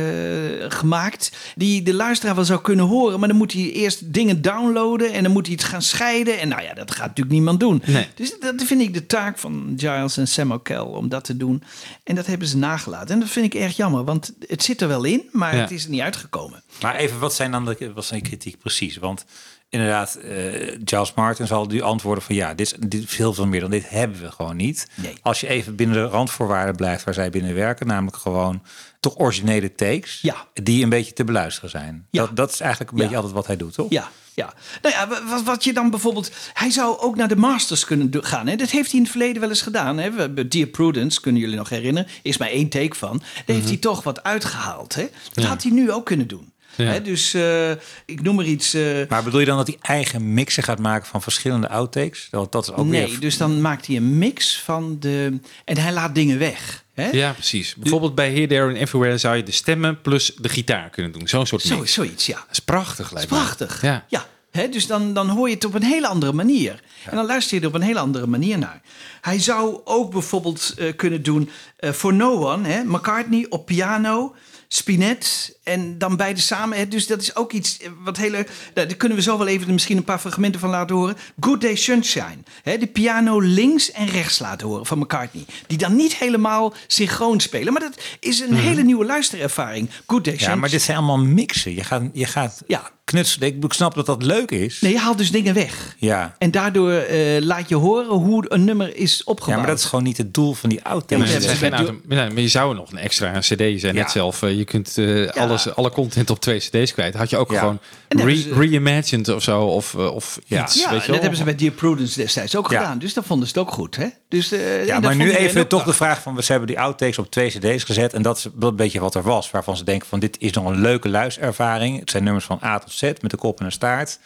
gemaakt. Die de luisteraar wel zou kunnen horen. Maar dan moet hij eerst dingen downloaden. En dan moet hij het gaan scheiden. En nou ja, dat gaat natuurlijk niemand doen. Nee. Dus dat vind ik de taak van Giles en Sam O'Kell om dat te doen. En dat hebben ze nagelaten. En dat vind ik erg jammer. Want het zit er wel in. Maar Ja. het is er niet uitgekomen. Maar even, wat zijn dan de, wat zijn de kritiek precies? Want inderdaad, eh Giles Martin zal nu antwoorden van ja, dit is, dit veel veel meer dan dit hebben we gewoon niet. Als je even binnen de randvoorwaarden blijft waar zij binnen werken, namelijk gewoon toch originele takes, die een beetje te beluisteren zijn. Dat, dat is eigenlijk een beetje altijd wat hij doet, toch? Ja, ja. Nou ja, wa- wat, wat je dan bijvoorbeeld... Hij zou ook naar de Masters kunnen gaan. Hè? Dat heeft hij in het verleden wel eens gedaan. Hè? We Dear Prudence, kunnen jullie nog herinneren? Is maar één take van. Daar heeft Mhm. hij toch wat uitgehaald. Hè? Dat Ja. had hij nu ook kunnen doen. Ja. Hè? Dus eh, ik noem er iets... eh, Maar bedoel je dan dat hij eigen mixen gaat maken van verschillende outtakes? Dat, dat is ook nee, weer... dus dan maakt hij een mix van de... En hij laat dingen weg. Hè? Ja, precies. Bijvoorbeeld bij Here, There and Everywhere zou je de stemmen plus de gitaar kunnen doen. Zo'n soort Zo, mix. zoiets, ja. Dat is prachtig, lijkt me. prachtig. Ja. Ja. Hè, dus dan, dan hoor je het op een hele andere manier. En dan luister je er op een hele andere manier naar. Hij zou ook bijvoorbeeld eh, kunnen doen eh, For No One, hè, McCartney op piano, Spinet en dan beide samen. Hè, dus dat is ook iets eh, wat hele. Nou, daar kunnen we zo wel even misschien een paar fragmenten van laten horen. Good Day Sunshine. Hè, de piano links en rechts laten horen van McCartney. Die dan niet helemaal synchroon spelen. Maar dat is een hele nieuwe luisterervaring. Good Day Ja, Sunshine. maar dit zijn allemaal mixen. Je gaat, je gaat knutselen. Ik ik snap dat dat leuk is. Nee, je haalt dus dingen weg. Ja. En daardoor eh, laat je horen hoe een nummer is opgebouwd. ja, maar dat is gewoon niet het doel van die Ja, outtakes. maar, zijn auto- ja, maar je zou nog een extra een cd, je zei net Ja. zelf, eh, je kunt eh, alles, alle content op twee cd's kwijt. Had je ook Ja. gewoon re- reimagined of zo, of, eh, of ja, iets. ja weet je dat wel? hebben ze bij Dear Prudence destijds ook Ja. gedaan. Dus dat vonden ze het ook goed. Hè? Dus, eh, Ja, maar nu even toch de vraag van... Ze hebben die outtakes op twee cd's gezet... en dat is een beetje wat er was. Waarvan ze denken van dit is nog een leuke luisterervaring. Het zijn nummers van A tot Z met de kop en een staart.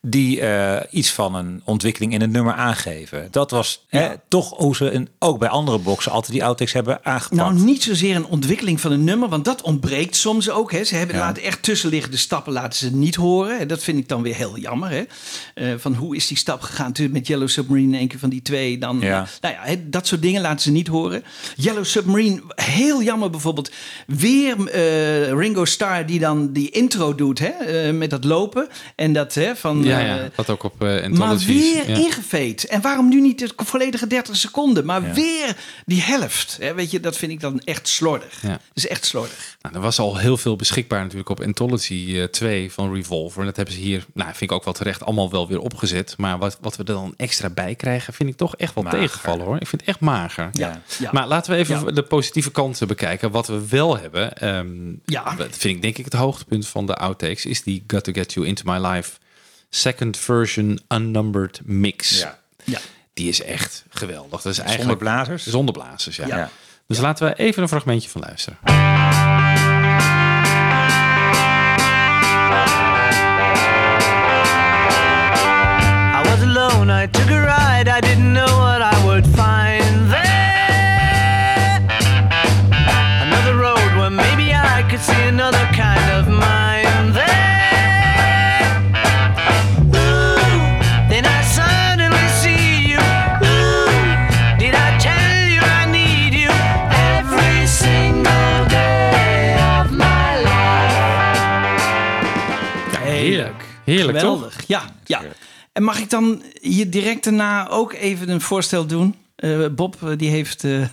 Die eh, iets van een ontwikkeling in het nummer aangeven. Dat was hè, toch hoe ze in, ook bij andere boxen... altijd die outtakes hebben aangepakt. Nou, niet zozeer een ontwikkeling van een nummer, want dat ontbreekt soms ook. Hè. Ze hebben Ja. laten echt tussenliggende stappen laten ze niet horen. En dat vind ik dan weer heel jammer. Hè. Eh, van hoe is die stap gegaan met Yellow Submarine, een keer van die twee. Dan, Ja. Nou ja, hè, dat soort dingen laten ze niet horen. Yellow Submarine, heel jammer bijvoorbeeld. Weer eh, Ringo Starr die dan die intro doet hè, met dat lopen. En dat hè, van... ja, eh, ja, dat ook op uh, maar weer ja. ingeveed. En waarom nu niet de volledige 30 seconden, maar Ja. weer die helft? Hè, weet je, dat vind ik dan echt slordig. Ja. Dat is echt slordig. Nou, er was al heel veel beschikbaar natuurlijk op Anthology eh, 2 van Revolver. En dat hebben ze hier, nou, vind ik ook wel terecht, allemaal wel weer opgezet. Maar wat, wat we er dan extra bij krijgen, vind ik toch echt wel Mager. tegenvallen hoor. Ik vind het echt mager. Ja. Ja. Maar laten we even Ja. de positieve kanten bekijken. Wat we wel hebben, ehm, Ja. dat vind ik denk ik het hoogtepunt van de outtakes, is die Got to Get You Into My Life second version unnumbered mix. Ja. Ja. Die is echt geweldig. Dat is Zonder eigenlijk blazers? Zonder blazers, ja. Ja. Dus laten we even een fragmentje van luisteren. I was alone, I took a ride, I didn't know what I Geweldig. Ja, ja. En mag ik dan je direct daarna ook even een voorstel doen? Eh, Bob die heeft eh,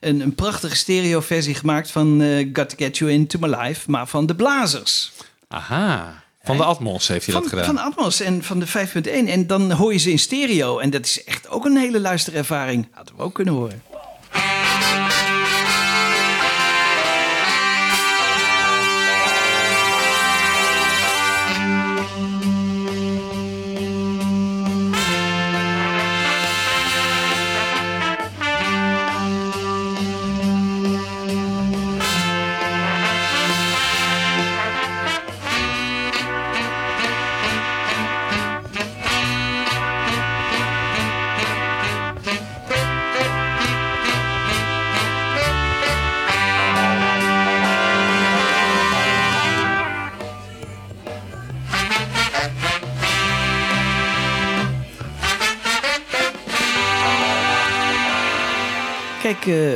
een, een prachtige stereo-versie gemaakt van eh, Got to Get You Into My Life, maar van de Blazers. Aha. Van de Atmos heeft hij Van, dat gedaan. van Atmos en van de 5.1. En dan hoor je ze in stereo. En dat is echt ook een hele luisterervaring. Hadden we ook kunnen horen.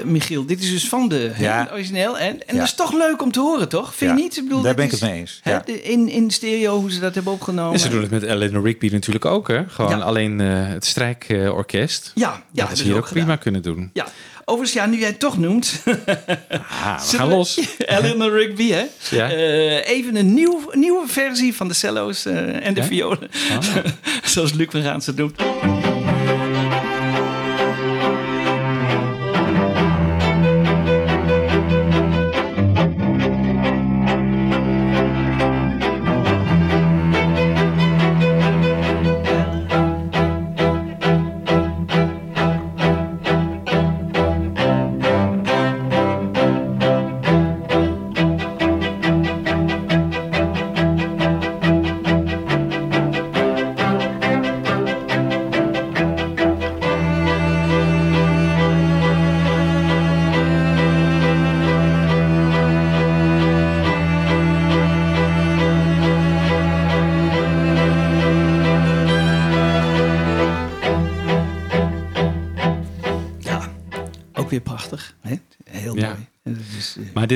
Michiel, dit is dus van de Ja. origineel. En, en Ja. dat is toch leuk om te horen, toch? Vind je niet? Ik bedoel, daar ben ik is, het mee eens, hè, in, in stereo, hoe ze dat hebben opgenomen. En ze doen het met Eleanor Rigby natuurlijk ook, hè? Gewoon Ja. alleen eh, het strijkorkest. Ja, ja, dat hebben is ze hier ook prima gedaan. kunnen doen. Ja, overigens, ja, nu jij het toch noemt. Ah, we gaan los. Eleanor Rigby, hè? Ja. Eh, even een nieuw, nieuwe versie van de cello's eh, en de Ja? violen. Ah. Zoals Luc van Gaans het doet.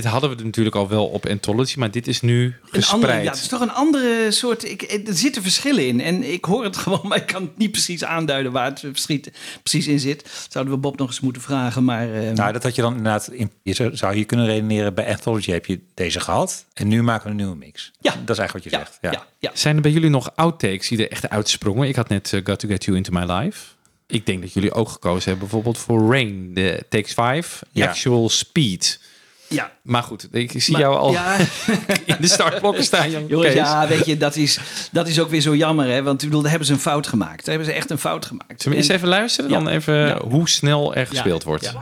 Dit hadden we natuurlijk al wel op Anthology, maar dit is nu gespreid. andere, ja, het is toch een andere soort. Ik, er zitten verschillen in. En ik hoor het gewoon, maar ik kan het niet precies aanduiden waar het verschiet precies in zit. Zouden we Bob nog eens moeten vragen. Maar eh, Nou, dat had je dan inderdaad... In, je zou- zou hier kunnen redeneren, bij Anthology heb je deze gehad. En nu maken we een nieuwe mix. Ja. Dat is eigenlijk wat je zegt. Ja. ja. Zijn er bij jullie nog outtakes die er echt uitsprongen? Ik had net eh, Got to Get You Into My Life. Ik denk dat jullie ook gekozen hebben bijvoorbeeld voor Rain, de Takes 5, Ja. Actual Speed. Ja. Maar goed, ik zie Maar- jou al ja. in de startblokken staan. Jongens, ja, weet je, dat is, dat is ook weer zo jammer. Hè? Want ik bedoel, daar hebben ze een fout gemaakt. Daar hebben ze echt een fout gemaakt. Zullen we eens En- even luisteren? Ja. Dan even Ja. hoe snel er gespeeld wordt.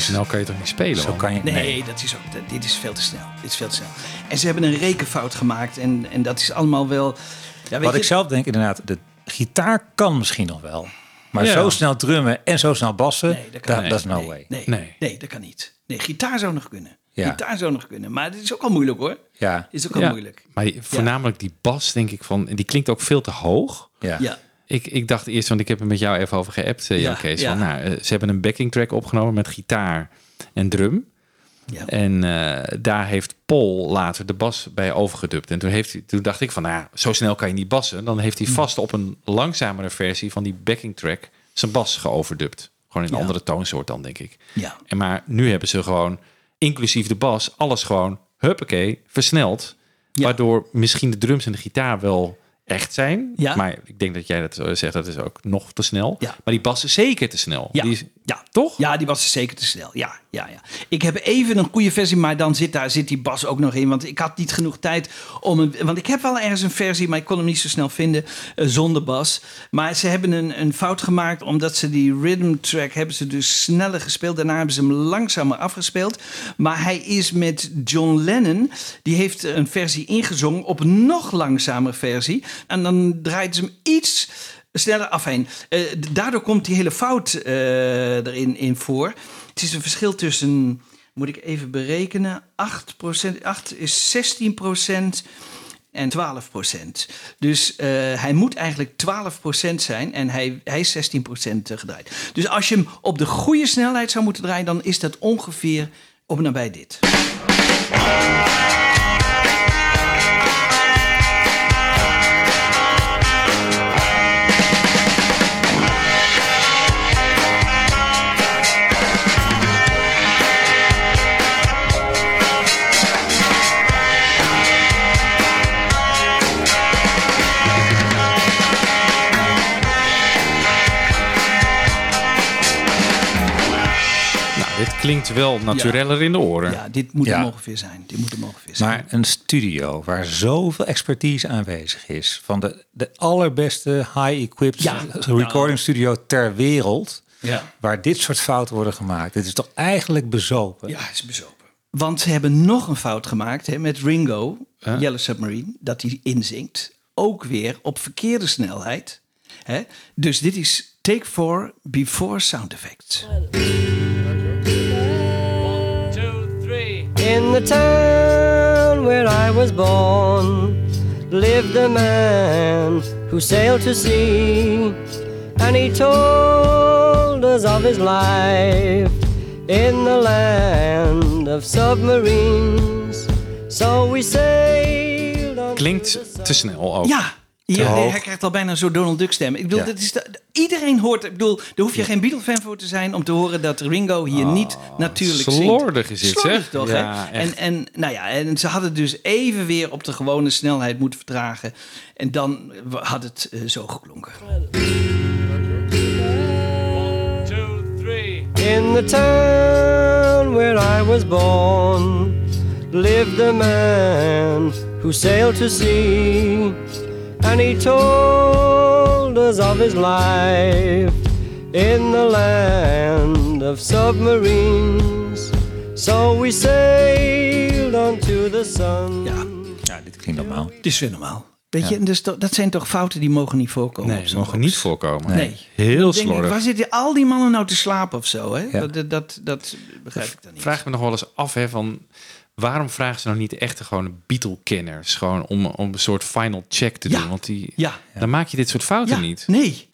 Zo snel kan je toch niet spelen? Zo man? kan je... Nee, Dat is ook, dat- dit is veel te snel. Dit is veel te snel. En ze hebben een rekenfout gemaakt. En, en dat is allemaal wel... Ja, weet Wat je, ik zelf denk, inderdaad, de gitaar kan misschien nog wel. Maar Ja. zo snel drummen en zo snel bassen, Nee, dat kan no nee, way. Nee, Nee. nee. dat kan niet. Nee, gitaar zou nog kunnen. Ja. Gitaar zou nog kunnen. Maar dit is ook al moeilijk hoor. Ja, Is ook al Ja. moeilijk. Maar die- voornamelijk die bas, denk ik van, en die klinkt ook veel te hoog. ja. Ja. Ik, ik dacht eerst, want ik heb er met jou even over geappt, eh, Jan Ja, Kees. ja. Van, nou, eh, ze hebben een backing track opgenomen met gitaar en drum. Ja. En eh, daar heeft Paul later de bas bij overgedubt. En toen, heeft hij, toen dacht ik van, nou, ja, zo snel kan je niet bassen. Dan heeft hij Hm. vast op een langzamere versie van die backing track zijn bas geoverdubt. Gewoon in een Ja. andere toonsoort dan, denk ik. Ja. En maar nu hebben ze gewoon, inclusief de bas, alles gewoon, huppakee, versneld. Waardoor misschien de drums en de gitaar wel echt zijn. Ja. Maar ik denk dat jij dat eh, zegt, dat is ook nog te snel. Ja. Maar die bas is zeker te snel. Ja. Die is, Ja. Toch? Ja, die was zeker te snel. Ja, ja, ja. Ik heb even een goede versie, maar dan zit daar zit die bas ook nog in. Want ik had niet genoeg tijd om een. Want ik heb wel ergens een versie, maar ik kon hem niet zo snel vinden eh, zonder bas. Maar ze hebben een, een fout gemaakt, omdat ze die rhythm track hebben ze dus sneller gespeeld. Daarna hebben ze hem langzamer afgespeeld. Maar hij is met John Lennon, die heeft een versie ingezongen op een nog langzamer versie. En dan draait ze hem iets Sneller, afheen. Eh, daardoor komt die hele fout eh, erin in voor. Het is een verschil tussen, moet ik even berekenen, 8%, 8 is 16% en 12%. Dus eh, hij moet eigenlijk 12% zijn en hij, hij is 16% gedraaid. Dus als je hem op de goede snelheid zou moeten draaien, dan is dat ongeveer op nabij dit. Klinkt wel natureller in de oren. Ja, dit moet Ja. hem ongeveer zijn. Dit moet hem ongeveer zijn. Maar een studio waar zoveel expertise aanwezig is. Van de, de allerbeste high-equipped Ja. recording studio ter wereld. Ja. Waar dit soort fouten worden gemaakt. Dit is toch eigenlijk bezopen? Ja, is bezopen. Want ze hebben nog een fout gemaakt hè, met Ringo, Yellow Submarine, dat hij inzinkt. Ook weer op verkeerde snelheid. Hè? Dus dit is take 4 before sound effects. In the town where I was born lived a man who sailed to sea, and he told us of his life in the land of submarines. So we sailed on. Klinkt te snel ook. Ja, hoog. hij krijgt al bijna zo'n Donald Duck stem. Ik bedoel, Ja. dit is de- iedereen hoort, ik bedoel, daar hoef je geen Beatle-fan voor te zijn om te horen dat Ringo hier niet natuurlijk zingt. slordig is Slordig zeg. toch, Ja, hè? En, en, nou ja, en ze hadden dus even weer op de gewone snelheid moeten vertragen. En dan had het eh, zo geklonken. In the town where I was born lived a man who sailed to sea, and he told us of his life in the land of submarines. So we sailed on to the sun. Ja, Ja, dit klinkt normaal. het is weer normaal. Weet Ja. je, dus dat zijn toch fouten die mogen niet voorkomen? Nee, mogen box? niet voorkomen. Nee. Heel denk ik, slordig. waar zitten al die mannen nou te slapen of zo? Hè? Ja. Dat, dat, dat, dat begrijp ik dan niet. vraag me nog wel eens af hè, van waarom vragen ze nou niet echt gewoon Beatle-kenners? Gewoon om, om een soort final check te Ja. doen. Want die, Ja. dan maak je dit soort fouten Ja, niet. Nee.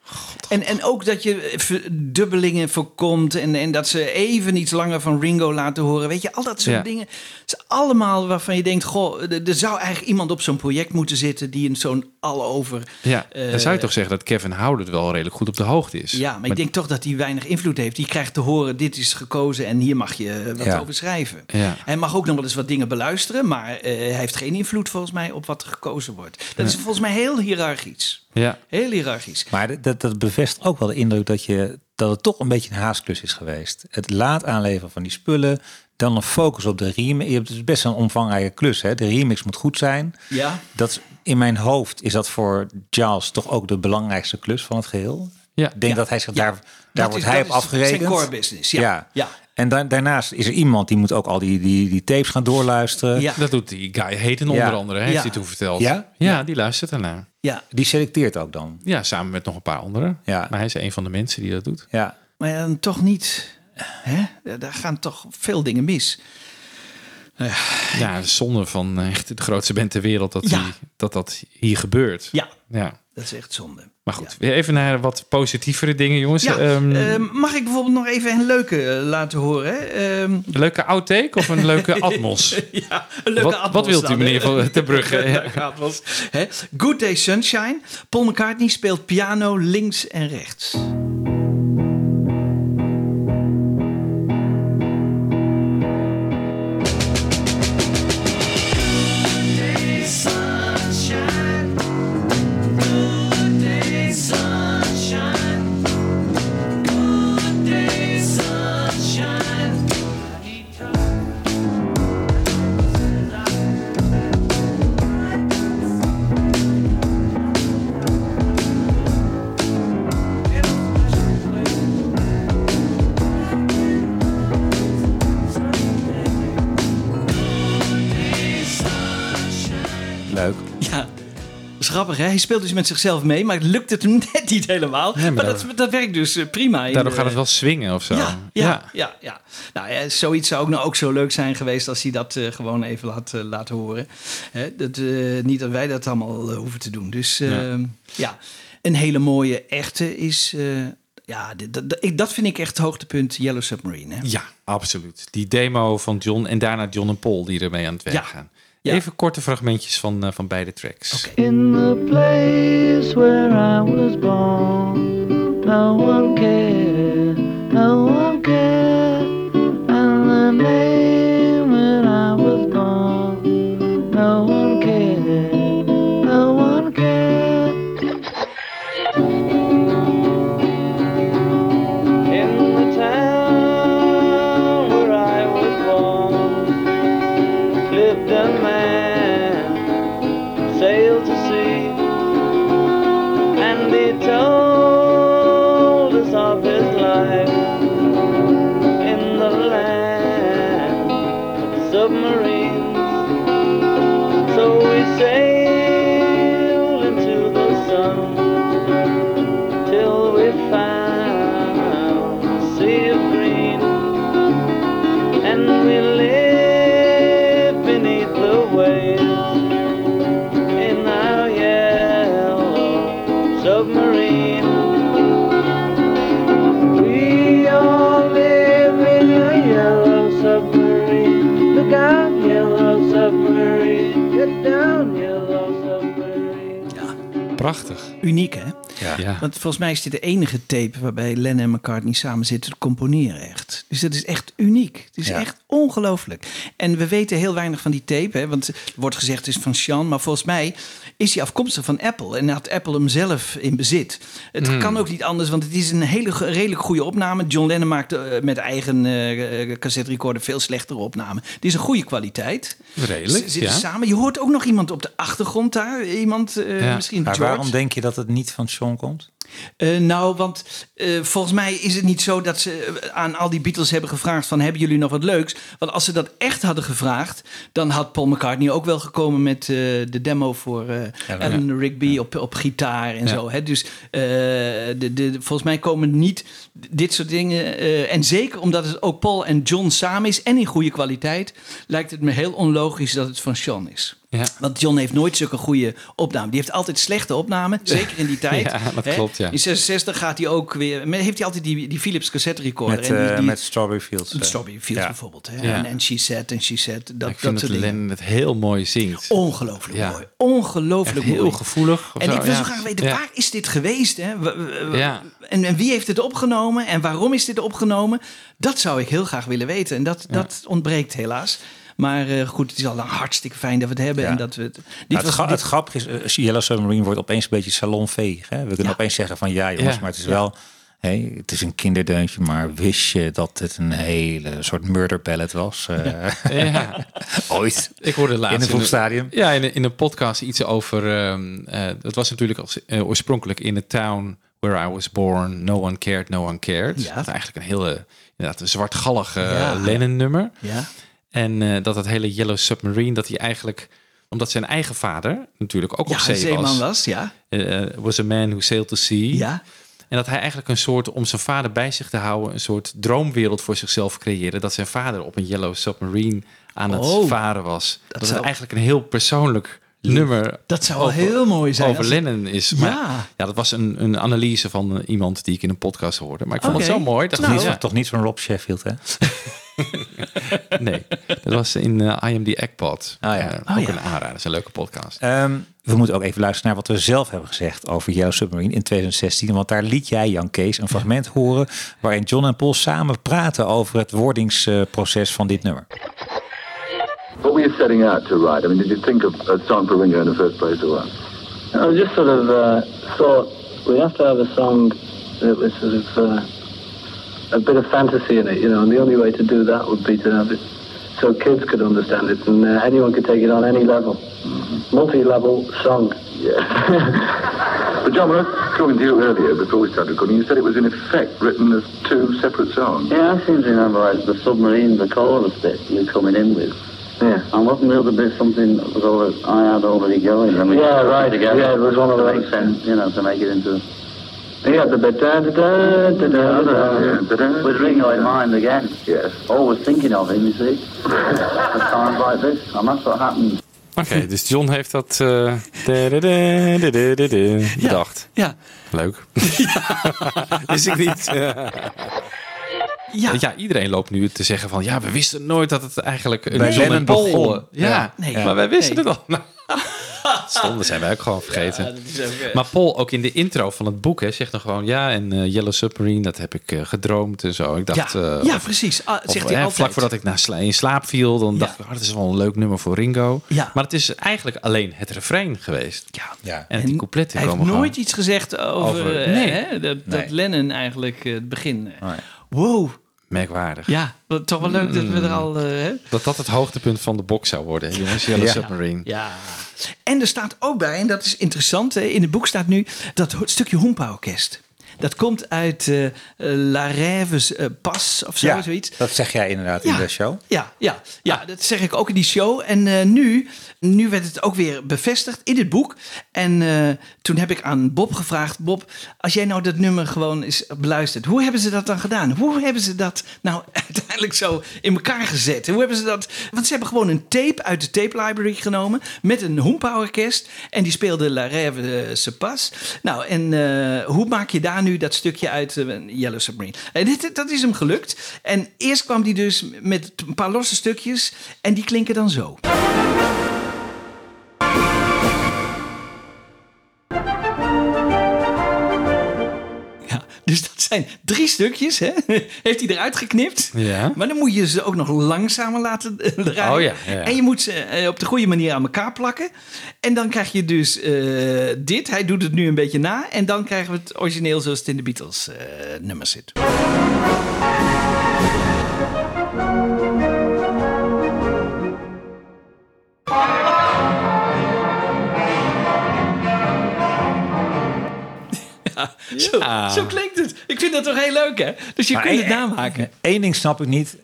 En, en ook dat je verdubbelingen voorkomt en, en dat ze even iets langer van Ringo laten horen. Weet je, al dat soort Ja. dingen. Het is allemaal waarvan je denkt, goh, er zou eigenlijk iemand op zo'n project moeten zitten die een zo'n al over... Ja, eh, dan zou je toch zeggen dat Kevin Howard wel redelijk goed op de hoogte is. Ja, maar, ik denk toch dat hij weinig invloed heeft. Die krijgt te horen, dit is gekozen en hier mag je wat Ja. over schrijven. Ja. Hij mag ook nog wel eens wat dingen beluisteren, maar eh, hij heeft geen invloed volgens mij op wat er gekozen wordt. Dat is volgens mij heel hiërarchisch. Ja. Heel hiërarchisch. Maar dat, dat bevestigt ook wel de indruk dat, je, dat het toch een beetje een haasklus is geweest. Het laat aanleveren van die spullen, dan een focus op de remix. Het is best een omvangrijke klus. Hè? De remix moet goed zijn. Ja. Dat, is- in mijn hoofd is dat voor Giles toch ook de belangrijkste klus van het geheel. Ja. Ik denk Ja. dat hij zich Ja. daar, daar Dat wordt is- hij dat op is afgerekend. zijn core business, ja. Ja. En da- daarnaast is er iemand die moet ook al die, die, die tapes gaan doorluisteren. Ja. Dat doet die guy Hayden Ja. onder andere, heeft Ja. hij toen verteld. Ja? Ja, die luistert ernaar. Ja, Die selecteert ook dan. Ja, samen met nog een paar anderen. Ja. Maar hij is een van de mensen die dat doet. Ja. maar ja, dan toch niet. Hè? Daar gaan toch veel dingen mis. Ja, zonde van echt de grootste band ter wereld dat, Ja. die, dat dat hier gebeurt. Ja, Ja. Dat is echt zonde. Maar goed, weer even naar wat positievere dingen, jongens. Ja, Ehm, ehm, mag ik bijvoorbeeld nog even een leuke eh, laten horen? Ehm, een leuke outtake of een leuke atmos? ja, een leuke Wat- atmos wat wilt u, meneer? Van ter Brugge? Atmos? Good Day Sunshine. Paul McCartney speelt piano links en rechts. Hij speelt dus met zichzelf mee, maar het lukt het hem net niet helemaal. Nee, maar maar dat, dat werkt dus eh, prima. Daardoor de- gaat het wel swingen of zo. Ja, ja, ja. ja, Nou ja, zoiets zou ook, nou ook zo leuk zijn geweest als hij dat eh, gewoon even laat, eh, laten horen. Hè, dat, eh, niet dat wij dat allemaal eh, hoeven te doen. Dus eh, Ja. ja. een hele mooie echte is... eh, ja, dat, vind ik echt het hoogtepunt Yellow Submarine. Hè? Ja, absoluut. Die demo van John en daarna John en Paul die ermee aan het werk Ja. gaan. Ja. Even korte fragmentjes van, eh, van beide tracks. In the place where I was born, no one cared, no one cared. And the name Prachtig. Uniek, hè? Ja. Want volgens mij is dit de enige tape waarbij Lennon en McCartney samen zitten te componeren echt. Dus dat is echt uniek. Het is Ja. echt ongelooflijk. En we weten heel weinig van die tape, hè, want er wordt gezegd het is van Sean, maar volgens mij is hij afkomstig van Apple en had Apple hem zelf in bezit. Het Hmm. kan ook niet anders, want het is een hele redelijk goede opname. John Lennon maakte eh, met eigen eh cassette recorder veel slechtere opnamen. Het is een goede kwaliteit. Redelijk, Ze zitten ja. samen. Je hoort ook nog iemand op de achtergrond daar. Iemand, eh, Ja. misschien Maar George. waarom denk je dat het niet van Sean komt? Eh, nou, want eh, volgens mij is het niet zo dat ze eh, aan al die Beatles hebben gevraagd van hebben jullie nog wat leuks? Want als ze dat echt hadden gevraagd, dan had Paul McCartney ook wel gekomen met de demo voor Alan Rigby op, op gitaar en zo. Hè? Dus de, de, volgens mij komen niet dit soort dingen. en zeker omdat het ook Paul en John samen is en in goede kwaliteit, lijkt het me heel onlogisch dat het van Sean is. Ja. Want John heeft nooit zulke goede opnamen. Die heeft altijd slechte opnamen, zeker in die tijd. Ja, dat Hè? klopt, ja. In 66 gaat hij ook weer. Heeft hij altijd die, die Philips cassette recorder. Met, en die, eh, die, met Strawberry Fields. met eh. Strawberry Fields Ja. bijvoorbeeld. Hè? Ja. En, en She Said en She Said. Dat, ik dat vind dat. Lennon het heel mooi zingt. Ongelooflijk Ja. mooi. Ongelooflijk Echt heel mooi. gevoelig. En zo, ik wil ja. zo graag weten, Ja. waar is dit geweest? Hè? En, en wie heeft het opgenomen? En waarom is dit opgenomen? Dat zou ik heel graag willen weten. En dat, dat ontbreekt helaas. Maar eh, goed, het is al lang hartstikke fijn dat we het hebben. Ja. En dat we het, dit Nou, het, was, gra- dit- het grappige is, eh, Yellow Submarine wordt opeens een beetje salonveeg. Hè? We kunnen Ja. opeens zeggen van ja jongens, Ja. maar het is Ja. wel... Hey, het is een kinderdeuntje, maar wist je dat het een hele soort murder ballad was? Eh, Ja. Ooit. Ik hoorde laatst In een vroegstadium. Ja, in, een- in een podcast iets over. ehm, eh, dat was natuurlijk als, oorspronkelijk in the town where I was born. No one cared, no one cared. Ja. Dat eigenlijk een hele, inderdaad, een zwartgallig Ja. Lennon-nummer. ja. En eh, dat het hele Yellow Submarine, dat hij eigenlijk, omdat zijn eigen vader natuurlijk ook ja, op een zee zeeman was, was, ja. eh, was a man who sailed to sea. Ja, En dat hij eigenlijk een soort, om zijn vader bij zich te houden, een soort droomwereld voor zichzelf creëerde. Dat zijn vader op een Yellow Submarine aan het Oh. varen was. Dat, zou- het eigenlijk een heel persoonlijk nummer dat zou wel over- heel mooi zijn. over Lennon is. Maar Ja. ja, dat was een, een analyse van eh, iemand die ik in een podcast hoorde. Maar ik vond het zo mooi. Dat Nou. Ja, van- Toch niet van Rob Sheffield, hè? nee, dat was in eh I Am The Eggpot. Ah, ja. Eh, Oh, ook ja. een aanrader. Dat is een leuke podcast. Ehm, we moeten ook even luisteren naar wat we zelf hebben gezegd over Yellow Submarine in 2016. Want daar liet jij, Jan Kees, een fragment horen waarin John en Paul samen praten over het wordingsproces van dit nummer. What were you setting out to write? I mean, did you think of a song for Ringo in the first place or what? I just sort of uh, thought we have to have a song that was sort of uh, a bit of fantasy in it, you know, and the only way to do that would be to have it so kids could understand it and uh, anyone could take it on any level. Multi-level song. But John, when I was talking to you earlier, before we started recording, you said it was in effect written as two separate songs. Yeah, I seem to remember like, the submarine, the chorus bit you're coming in with. Yeah. And wasn't the other bit something that was already, I had already going? I mean, Yeah, right. Together, Yeah, it was one of to those. make sense, you know, to make it into. Yeah, the bit da da da da da da. With Ringo in mind again. Yes. Always thinking of him, you see. At times like this, and that's what happens. Oké, dus John heeft dat eh, da-da-da-da, bedacht. Ja. Leuk. Wist ik niet. Ja. ja, iedereen loopt nu te zeggen van... ja, we wisten nooit dat het eigenlijk een Bij John en Lennon Paul... begon. Ja, Ja. nee, Nee. maar wij wisten Nee. het al. Stom, dat zijn wij ook gewoon vergeten. Ja, dat is ook, eh, maar Paul, ook in de intro van het boek, hè, zegt dan gewoon... ja, en eh, Yellow Submarine, dat heb ik eh, gedroomd en zo. Ik dacht... ja, eh, ja, of- precies. Ah, of, zegt hij hè, altijd. Vlak voordat ik naar sla- in slaap viel, dan dacht ik... Oh, dat is wel een leuk nummer voor Ringo. Ja. Maar het is eigenlijk alleen het refrein geweest. Ja. Ja. En, die coupletten Hij heeft nooit gewoon... iets gezegd over, Over- nee. hè, dat. Lennon eigenlijk het begin. Wow, Merkwaardig. ja, wat, toch wel leuk dat we er al... eh? Dat dat het hoogtepunt van de box zou worden, jongens. Yellow Ja. Submarine. Ja. En er staat ook bij, en dat is interessant, hè, in het boek staat nu dat stukje Hoempa-orkest. Dat komt uit eh, La Rêve's eh, Pas of zo, Ja, zoiets. dat zeg jij inderdaad in de show. Ja, ja, ja, dat zeg ik ook in die show. En nu, nu werd het ook weer bevestigd in het boek. En toen heb ik aan Bob gevraagd: Bob, als jij nou dat nummer gewoon eens beluistert, hoe hebben ze dat dan gedaan? Hoe hebben ze dat nou uiteindelijk zo in elkaar gezet? Hoe hebben ze dat? Want ze hebben gewoon een tape uit de tape library genomen met een hoempa-orkest. En die speelde La Rêve se Pas. Nou, en hoe maak je daar nu dat stukje uit eh, Yellow Submarine? En dit, dat is hem gelukt. En eerst kwam die dus met een paar losse stukjes. En die klinken dan zo. Dus dat zijn drie stukjes, hè? Heeft hij eruit geknipt. Ja. Maar dan moet je ze ook nog langzamer laten eh, draaien. Oh ja. En je moet ze eh, op de goede manier aan elkaar plakken. En dan krijg je dus eh, dit. Hij doet het nu een beetje na. En dan krijgen we het origineel zoals het in de Beatles eh nummers zit. Ja, Zo, zo klinkt het. Ik vind dat toch heel leuk, hè? Dus je Maar kunt het namaken. Eén ding snap ik niet.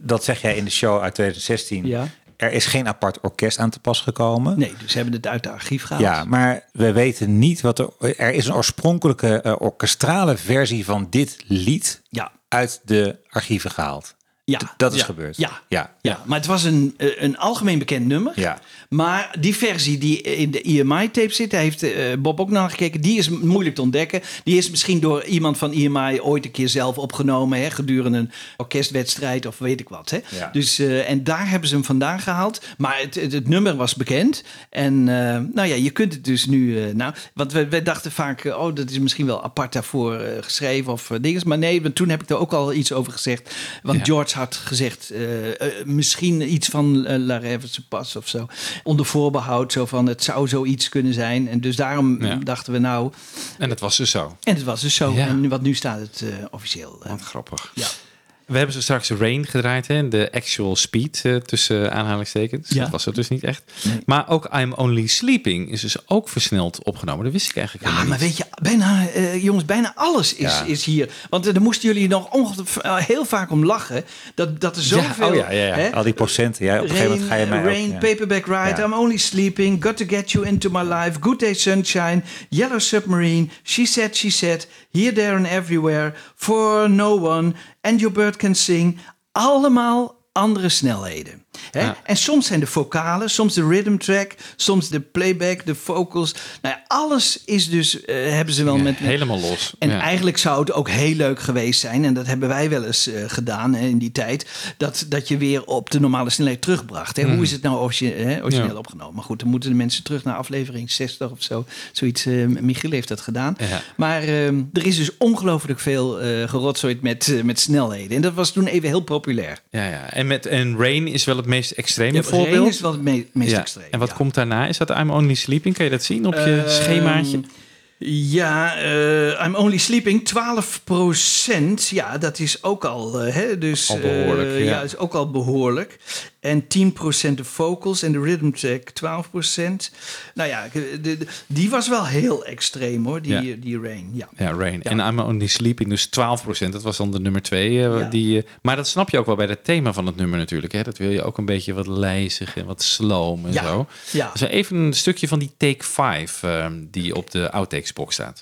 Dat zeg jij in de show uit 2016. Ja. Er is geen apart orkest aan te pas gekomen. Nee, dus ze hebben het uit de archief gehaald. Ja, maar we weten niet wat er. Er is een oorspronkelijke eh, orkestrale versie van dit lied Ja. uit de archieven gehaald. Ja, dat is ja, gebeurd. Ja, ja. ja, maar het was een, een algemeen bekend nummer. Ja. Maar die versie die in de EMI-tape zit, daar heeft eh, Bob ook naar gekeken. Die is moeilijk te ontdekken. Die is misschien door iemand van EMI ooit een keer zelf opgenomen. Hè, gedurende een orkestwedstrijd of weet ik wat. Hè. Ja. Dus, eh, en daar hebben ze hem vandaan gehaald. Maar het, het, het nummer was bekend. En eh, nou ja, je kunt het dus nu... nou, want we, we dachten vaak, oh, dat is misschien wel apart daarvoor geschreven of dingen. Maar nee, want toen heb ik er ook al iets over gezegd. Want. George had gezegd, eh, eh, misschien iets van eh, La Rêve Pas of zo. Onder voorbehoud, zo van het zou zoiets kunnen zijn. En dus daarom Ja. dachten we nou... En dat was dus zo. En het was dus zo. Ja. En wat nu staat het officieel. Wat grappig. Ja. We hebben zo straks Rain gedraaid, hè? de actual speed eh, tussen aanhalingstekens. Ja. Dat was het dus niet echt. Nee. Maar ook I'm Only Sleeping is dus ook versneld opgenomen. Dat wist ik eigenlijk Ja, maar weet je, bijna, eh, jongens, bijna alles is, Ja. is hier. Want eh, daar moesten jullie nog onge- eh, heel vaak om lachen. Dat, dat er zoveel... oh ja, ja, ja. hè, Al die procenten. Ja, op een gegeven moment ga je mij ook- Rain, ja. Paperback Ride, Ja. I'm Only Sleeping, Got to Get You Into My Life, Good Day Sunshine, Yellow Submarine, She Said, She Said, Here, There and Everywhere, For No One, And Your Bird Can Sing. Allemaal andere snelheden. Hè? Ja. En soms zijn de vocalen, soms de rhythm track, soms de playback, de vocals. Nou ja, alles is dus, eh, hebben ze wel Ja, met... helemaal los. En eigenlijk zou het ook heel leuk geweest zijn, en dat hebben wij wel eens eh, gedaan hè, in die tijd, dat, dat je weer op de normale snelheid terugbracht. Hè. Hoe is het nou origineel Ja. opgenomen? Maar goed, dan moeten de mensen terug naar aflevering 60 of zo. Zoiets, eh, Michiel heeft dat gedaan. Maar eh, er is dus ongelooflijk veel eh gerotzooid met, met snelheden. En dat was toen even heel populair. Ja, ja. En, met, en Rain is wel het meest extreme Ja, voorbeeld. Is wel het me- meest Ja. extreem. En wat ja. komt daarna? Is dat I'm Only Sleeping? Kan je dat zien op je Ehm, schemaatje? Ja, eh, I'm Only Sleeping, 12% Ja, dat is ook al, eh, hè, dus, Al behoorlijk, eh, ja. ja. is ook al behoorlijk. En 10% de vocals en de rhythm track 12%. Nou ja, de- de- die was wel heel extreem hoor, die, Ja. die Rain. Ja. Ja, Rain. En I'm Only Sleeping, dus 12%. Dat was dan de nummer 2. Ja. die, eh, maar dat snap je ook wel bij het thema van het nummer natuurlijk. Hè? Dat wil je ook een beetje wat lijzig en wat sloom en Ja. zo. Ja. Dus even een stukje van die take 5 eh, die op de outtakes box staat.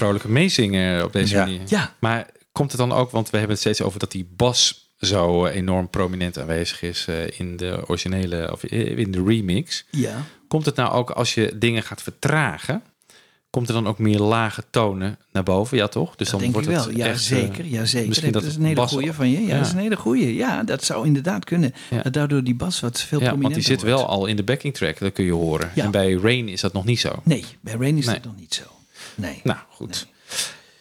Vrolijke meezingen op deze Ja. manier. Ja. Maar komt het dan ook, want we hebben het steeds over dat die bas zo eh, enorm prominent aanwezig is eh, in de originele of eh, in de remix. Ja. Komt het nou ook als je dingen gaat vertragen? Komt er dan ook meer lage tonen naar boven? Ja, toch? Dus Dat dan wordt wel. het Ja, echt, zeker. Ja, zeker. Misschien dat, dat is een hele bas- goeie van je. Ja, dat is een hele goeie. Ja, dat zou inderdaad kunnen. Ja. Dat daardoor die bas wat veel Ja, want prominenter die zit wordt. wel al in de backing track, dat kun je horen. Ja. En bij Rain is dat nog niet zo. Nee, bij Rain is Nee. dat nog niet zo. Nee. Nou, goed.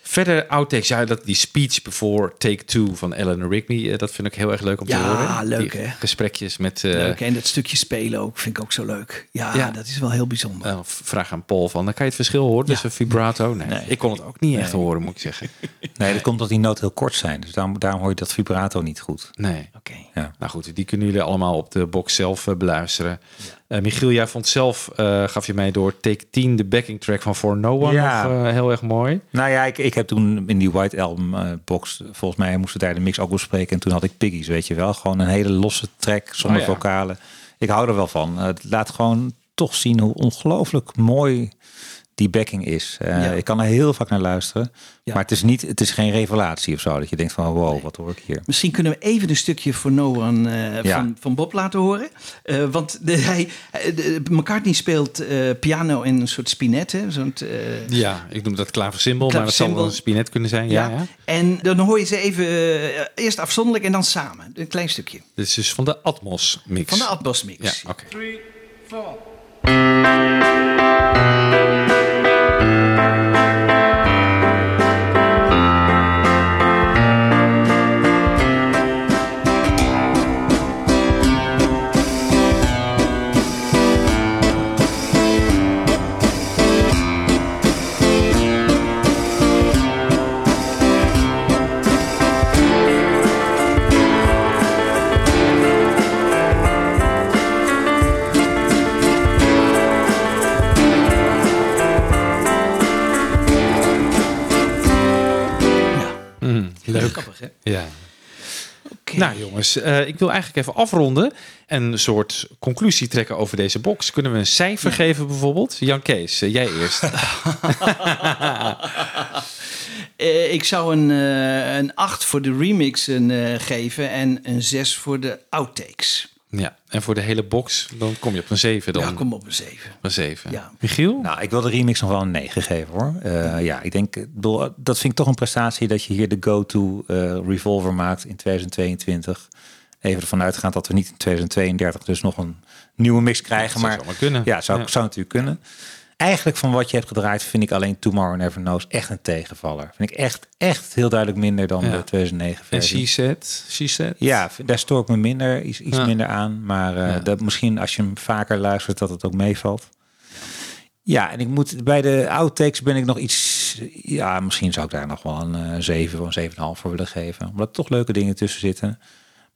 Verder outtakes, ja, dat, die speech before take two van Eleanor Rigby, eh, dat vind ik heel erg leuk om te Ja, horen. leuk, Die hè? Gesprekjes met... eh, Leuk. En dat stukje spelen ook vind ik ook zo leuk. Ja, Ja. dat is wel heel bijzonder. eh, vraag aan Paul van, dan kan je het verschil horen tussen vibrato? Nee, ik kon het ook niet echt horen, moet ik zeggen. Nee, dat komt omdat die noten heel kort zijn. Dus daarom, daarom hoor je dat vibrato niet goed. Nee. Oké. Ja. Nou goed, die kunnen jullie allemaal op de box zelf eh, beluisteren. Eh, Michiel, jij vond zelf, eh, gaf je mij door Take 10, de backing track van For No One, Ja. eh, heel erg mooi. Nou ja, ik, ik heb toen in die White Album box, volgens mij moesten daar de mix ook bespreken. En toen had ik Piggies, weet je wel. Gewoon een hele losse track zonder Oh ja. vocalen. Ik hou er wel van. Het laat gewoon toch zien hoe ongelooflijk mooi die backing is. Eh, Ja. Ik kan er heel vaak naar luisteren. Ja. Maar het is, niet, het is geen revelatie of zo. Dat je denkt van wow, wat hoor ik hier. Misschien kunnen we even een stukje voor No One eh, Ja. van, van Bob laten horen. Eh, want de, hij, de- McCartney speelt eh, piano in een soort spinet. Hè, zo'n, eh, Ja, ik noem dat klaversymbol, maar het zal wel een spinet kunnen zijn. Ja, ja. En dan hoor je ze even eerst afzonderlijk en dan samen. Een klein stukje. Dit is dus van de Atmos mix. Van de Atmos mix. Ja, oké. Three, thank you. Hè? Ja. Nou jongens, eh, ik wil eigenlijk even afronden en een soort conclusie trekken over deze box. Kunnen we een cijfer geven bijvoorbeeld? Jan Kees, eh, jij eerst. Eh, ik zou een, een 8 voor de remixen geven en een 6 voor de outtakes. Ja, en voor de hele box, dan kom je op een 7 dan. Ja, kom op een 7. Een 7. Ja. Michiel? Nou, ik wil de remix nog wel een 9 geven hoor. Eh, ja, ik denk, ik bedoel, dat vind ik toch een prestatie dat je hier de go-to eh, revolver maakt in 2022. Even ervan uitgaand dat we niet in 2032 dus nog een nieuwe mix krijgen. zou maar zomaar kunnen. Ja, zou, Ja. zou natuurlijk kunnen. Eigenlijk van wat je hebt gedraaid vind ik alleen Tomorrow Never Knows echt een tegenvaller. Vind ik echt, echt heel duidelijk minder dan Ja. de 2009 En versie. she said, she said. Ja, daar stoor ik me minder, iets, iets Ja. minder aan. Maar eh, Ja. dat misschien als je hem vaker luistert, dat het ook meevalt. Ja, en ik moet bij de outtakes ben ik nog iets. Ja, misschien zou ik daar nog wel een eh, 7 of een 7,5 voor willen geven. Omdat er toch leuke dingen tussen zitten.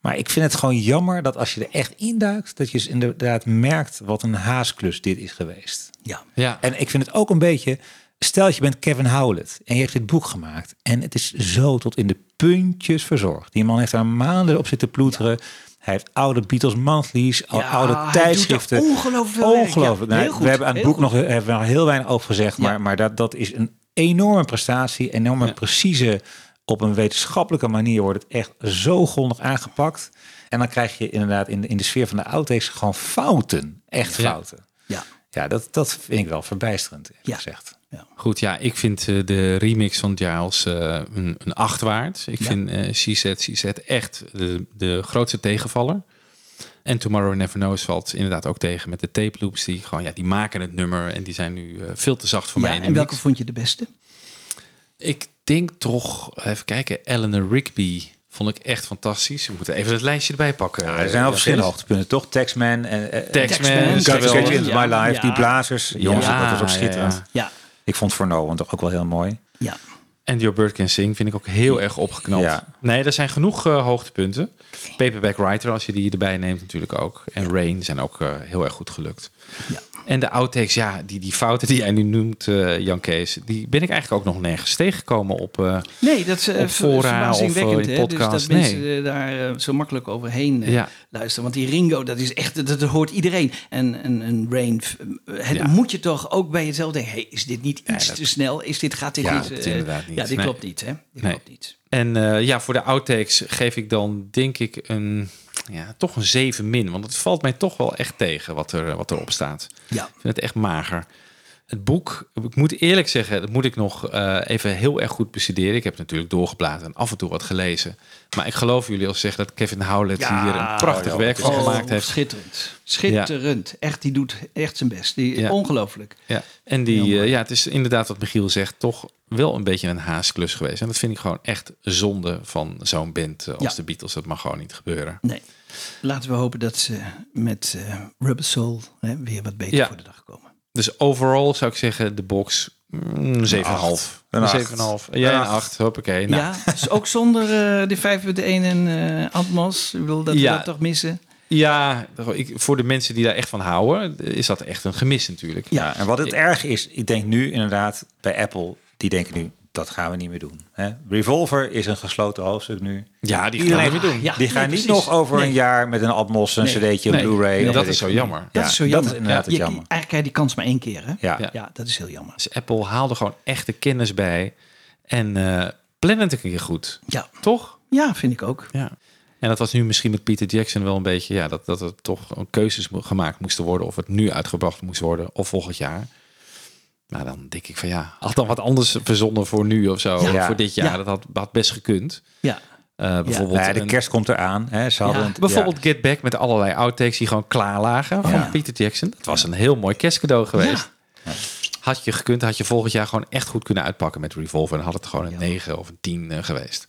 Maar ik vind het gewoon jammer dat als je er echt induikt, dat je dus inderdaad merkt wat een haasklus dit is geweest. Ja. Ja. En ik vind het ook een beetje. Stel dat je bent Kevin Howlett en je hebt dit boek gemaakt. En het is zo tot in de puntjes verzorgd. Die man heeft daar maanden op zitten ploeteren. Hij heeft oude Beatles monthlies, Ja, oude tijdschriften. ongelooflijk. Ongelooflijk. Ja, Nou, heel goed, we hebben aan het boek nog goed. hebben we nog heel weinig over gezegd. Ja. Maar, maar dat, dat is een enorme prestatie. Enorme precieze. Op een wetenschappelijke manier wordt het echt zo grondig aangepakt. En dan krijg je inderdaad in de, in de sfeer van de outtakes gewoon fouten. Echt Ja. fouten. Ja. Ja, dat, dat vind ik wel verbijsterend, Ja. gezegd. Goed, ja, ik vind eh, de remix van Giles eh een, een 8 waard. Ik Ja. vind eh She Said, She Said echt de, de grootste tegenvaller. En Tomorrow Never Knows valt inderdaad ook tegen met de tape loops. Die gewoon, ja, die maken het nummer en die zijn nu eh, veel te zacht voor Ja, mij. in de en welke mix. vond je de beste? Ik denk toch, even kijken, Eleanor Rigby vond ik echt fantastisch. We moeten even het lijstje erbij pakken. er zijn wel verschillende hoogtepunten, toch? Taxman en Taxman, Catch geweldig. Catch Into Ja. My Life, Ja. die blazers. Jongens, Ja, dat was ook schitterend. ja. Ja. Ik vond For No One toch ook wel heel mooi. Ja. En Your Bird Can Sing vind ik ook heel erg opgeknapt. Ja. Nee, er zijn genoeg eh, hoogtepunten. Paperback Writer, als je die erbij neemt natuurlijk ook. En Rain zijn ook eh, heel erg goed gelukt. En de outtakes, ja, die, die fouten die jij nu noemt, eh, Jan Kees... die ben ik eigenlijk ook nog nergens tegengekomen op, eh, Nee, dat is ver- fora of in podcast. Dus dat mensen nee. eh, daar zo makkelijk overheen Ja. luisteren. Want die Ringo, dat is echt, dat, dat hoort iedereen. En, en, en Rain, het Ja. moet je toch ook bij jezelf denken... Hey, is dit niet iets dat- te snel? Is dit, gaat dit Ja, dat inderdaad niet. Ja, dit Nee. klopt niet, hè? Dit Nee. klopt niet. En ja, voor de outtakes geef ik dan denk ik een, ja, toch een 7 min. Want het valt mij toch wel echt tegen wat, er, wat erop staat. Ja. Ik vind het echt mager. Het boek, ik moet eerlijk zeggen, dat moet ik nog eh, even heel erg goed bestuderen. Ik heb natuurlijk doorgebladerd en af en toe wat gelezen. Maar ik geloof jullie als zeggen dat Kevin Howlett hier een prachtig werk van gemaakt heeft. Schitterend. Schitterend. Echt, die doet echt zijn best. Die, Ja. Ongelooflijk. Ja, en die, eh, ja, het is inderdaad wat Michiel zegt, toch wel een beetje een haasklus geweest. En dat vind ik gewoon echt zonde van zo'n band eh, als Ja. de Beatles. Dat mag gewoon niet gebeuren. Nee. Laten we hopen dat ze met eh, Rubber Soul hè, weer wat beter Ja. voor de dag komen. Dus overall zou ik zeggen, de box mm, een 7,5. acht. Een Een 7,5. acht. Ja, Een een 8. Hoppakee. Nou, Ja, dus ook zonder eh, de 5.1 en eh Atmos. Ik wil dat we dat toch missen. ja ik, voor de mensen die daar echt van houden, is dat echt een gemis natuurlijk. Ja, en wat het erg is, ik denk nu inderdaad bij Apple, die denken nu, dat gaan we niet meer doen. Hè? Revolver is een gesloten hoofdstuk nu. Ja, die gaan we niet doen. Ja, die gaan nee, niet precies. nog over Nee. een jaar met een Atmos, een Nee. cd'tje, een Nee. Blu-ray. Dat is zo jammer. Ja, Dat is zo jammer. Dat is inderdaad Je- het jammer. Eigenlijk krijg je die kans maar één keer. Hè? Ja. Ja. ja, dat is heel jammer. Dus Apple haalde gewoon echt de kennis bij. En eh plan het een keer goed. Ja. Toch? ja, vind ik ook. Ja. En dat was nu misschien met Peter Jackson wel een beetje... Ja, dat, dat er toch keuzes mo- gemaakt moesten worden... of het nu uitgebracht moest worden of volgend jaar. Maar dan denk ik van ja, had dan wat anders verzonnen voor nu of zo. Ja. Voor dit jaar, Ja. dat had, had best gekund. Ja. Eh, bijvoorbeeld Nou ja, de een- kerst komt eraan. Hè? Ze hadden Bijvoorbeeld Get Back met allerlei outtakes die gewoon klaar lagen van Ja. Peter Jackson. Dat was een heel mooi kerstcadeau geweest. Had je gekund, had je volgend jaar gewoon echt goed kunnen uitpakken met Revolver. En had het gewoon een 9 of een 10 eh, geweest.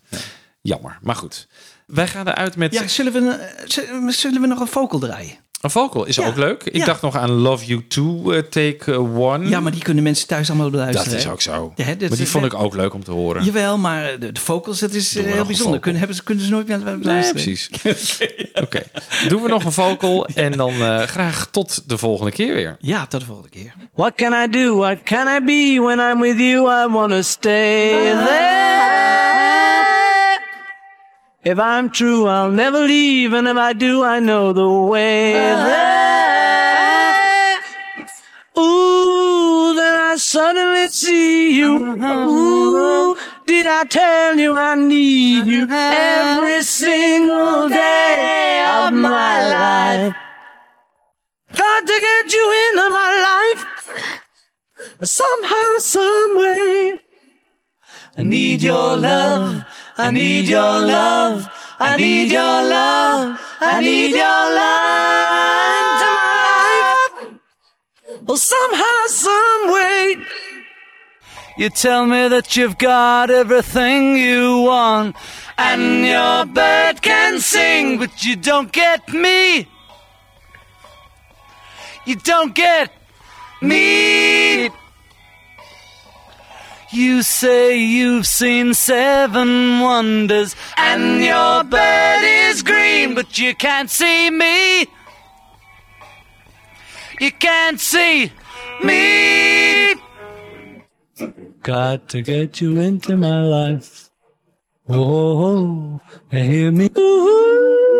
Jammer, maar goed. Wij gaan eruit met Ja, zullen we, zullen we- zullen we nog een vocal draaien? Een vocal. Is Ja. ook leuk. Ik Ja. dacht nog aan Love You Too, eh, Take eh, One. Ja, maar die kunnen mensen thuis allemaal beluisteren. dat is ook zo. Ja, hè, dat maar die vond ik ook leuk om te horen. Jawel, maar de, de vocals, dat is eh, heel bijzonder. Kunnen, hebben ze, kunnen ze nooit meer Nee, beluisteren. precies. Oké. Doen we nog een vocal en dan eh, graag tot de volgende keer weer. Ja, tot de volgende keer. What can I do? What can I be? When I'm with you, I wanna stay there. If I'm true, I'll never leave, and if I do, I know the way there. Ooh, then I suddenly see you. Ooh, did I tell you I need you every single day of my life? Got to get you into my life somehow, some way. I need your love. I need your love. I need your love. I need your love. Well, somehow, some way. You tell me that you've got everything you want, and your bird can sing, but you don't get me. You don't get me. You say you've seen seven wonders and your bed is green, but you can't see me. You can't see me. Got to get you into my life. Oh, oh, oh hear me. Join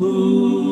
Ooh.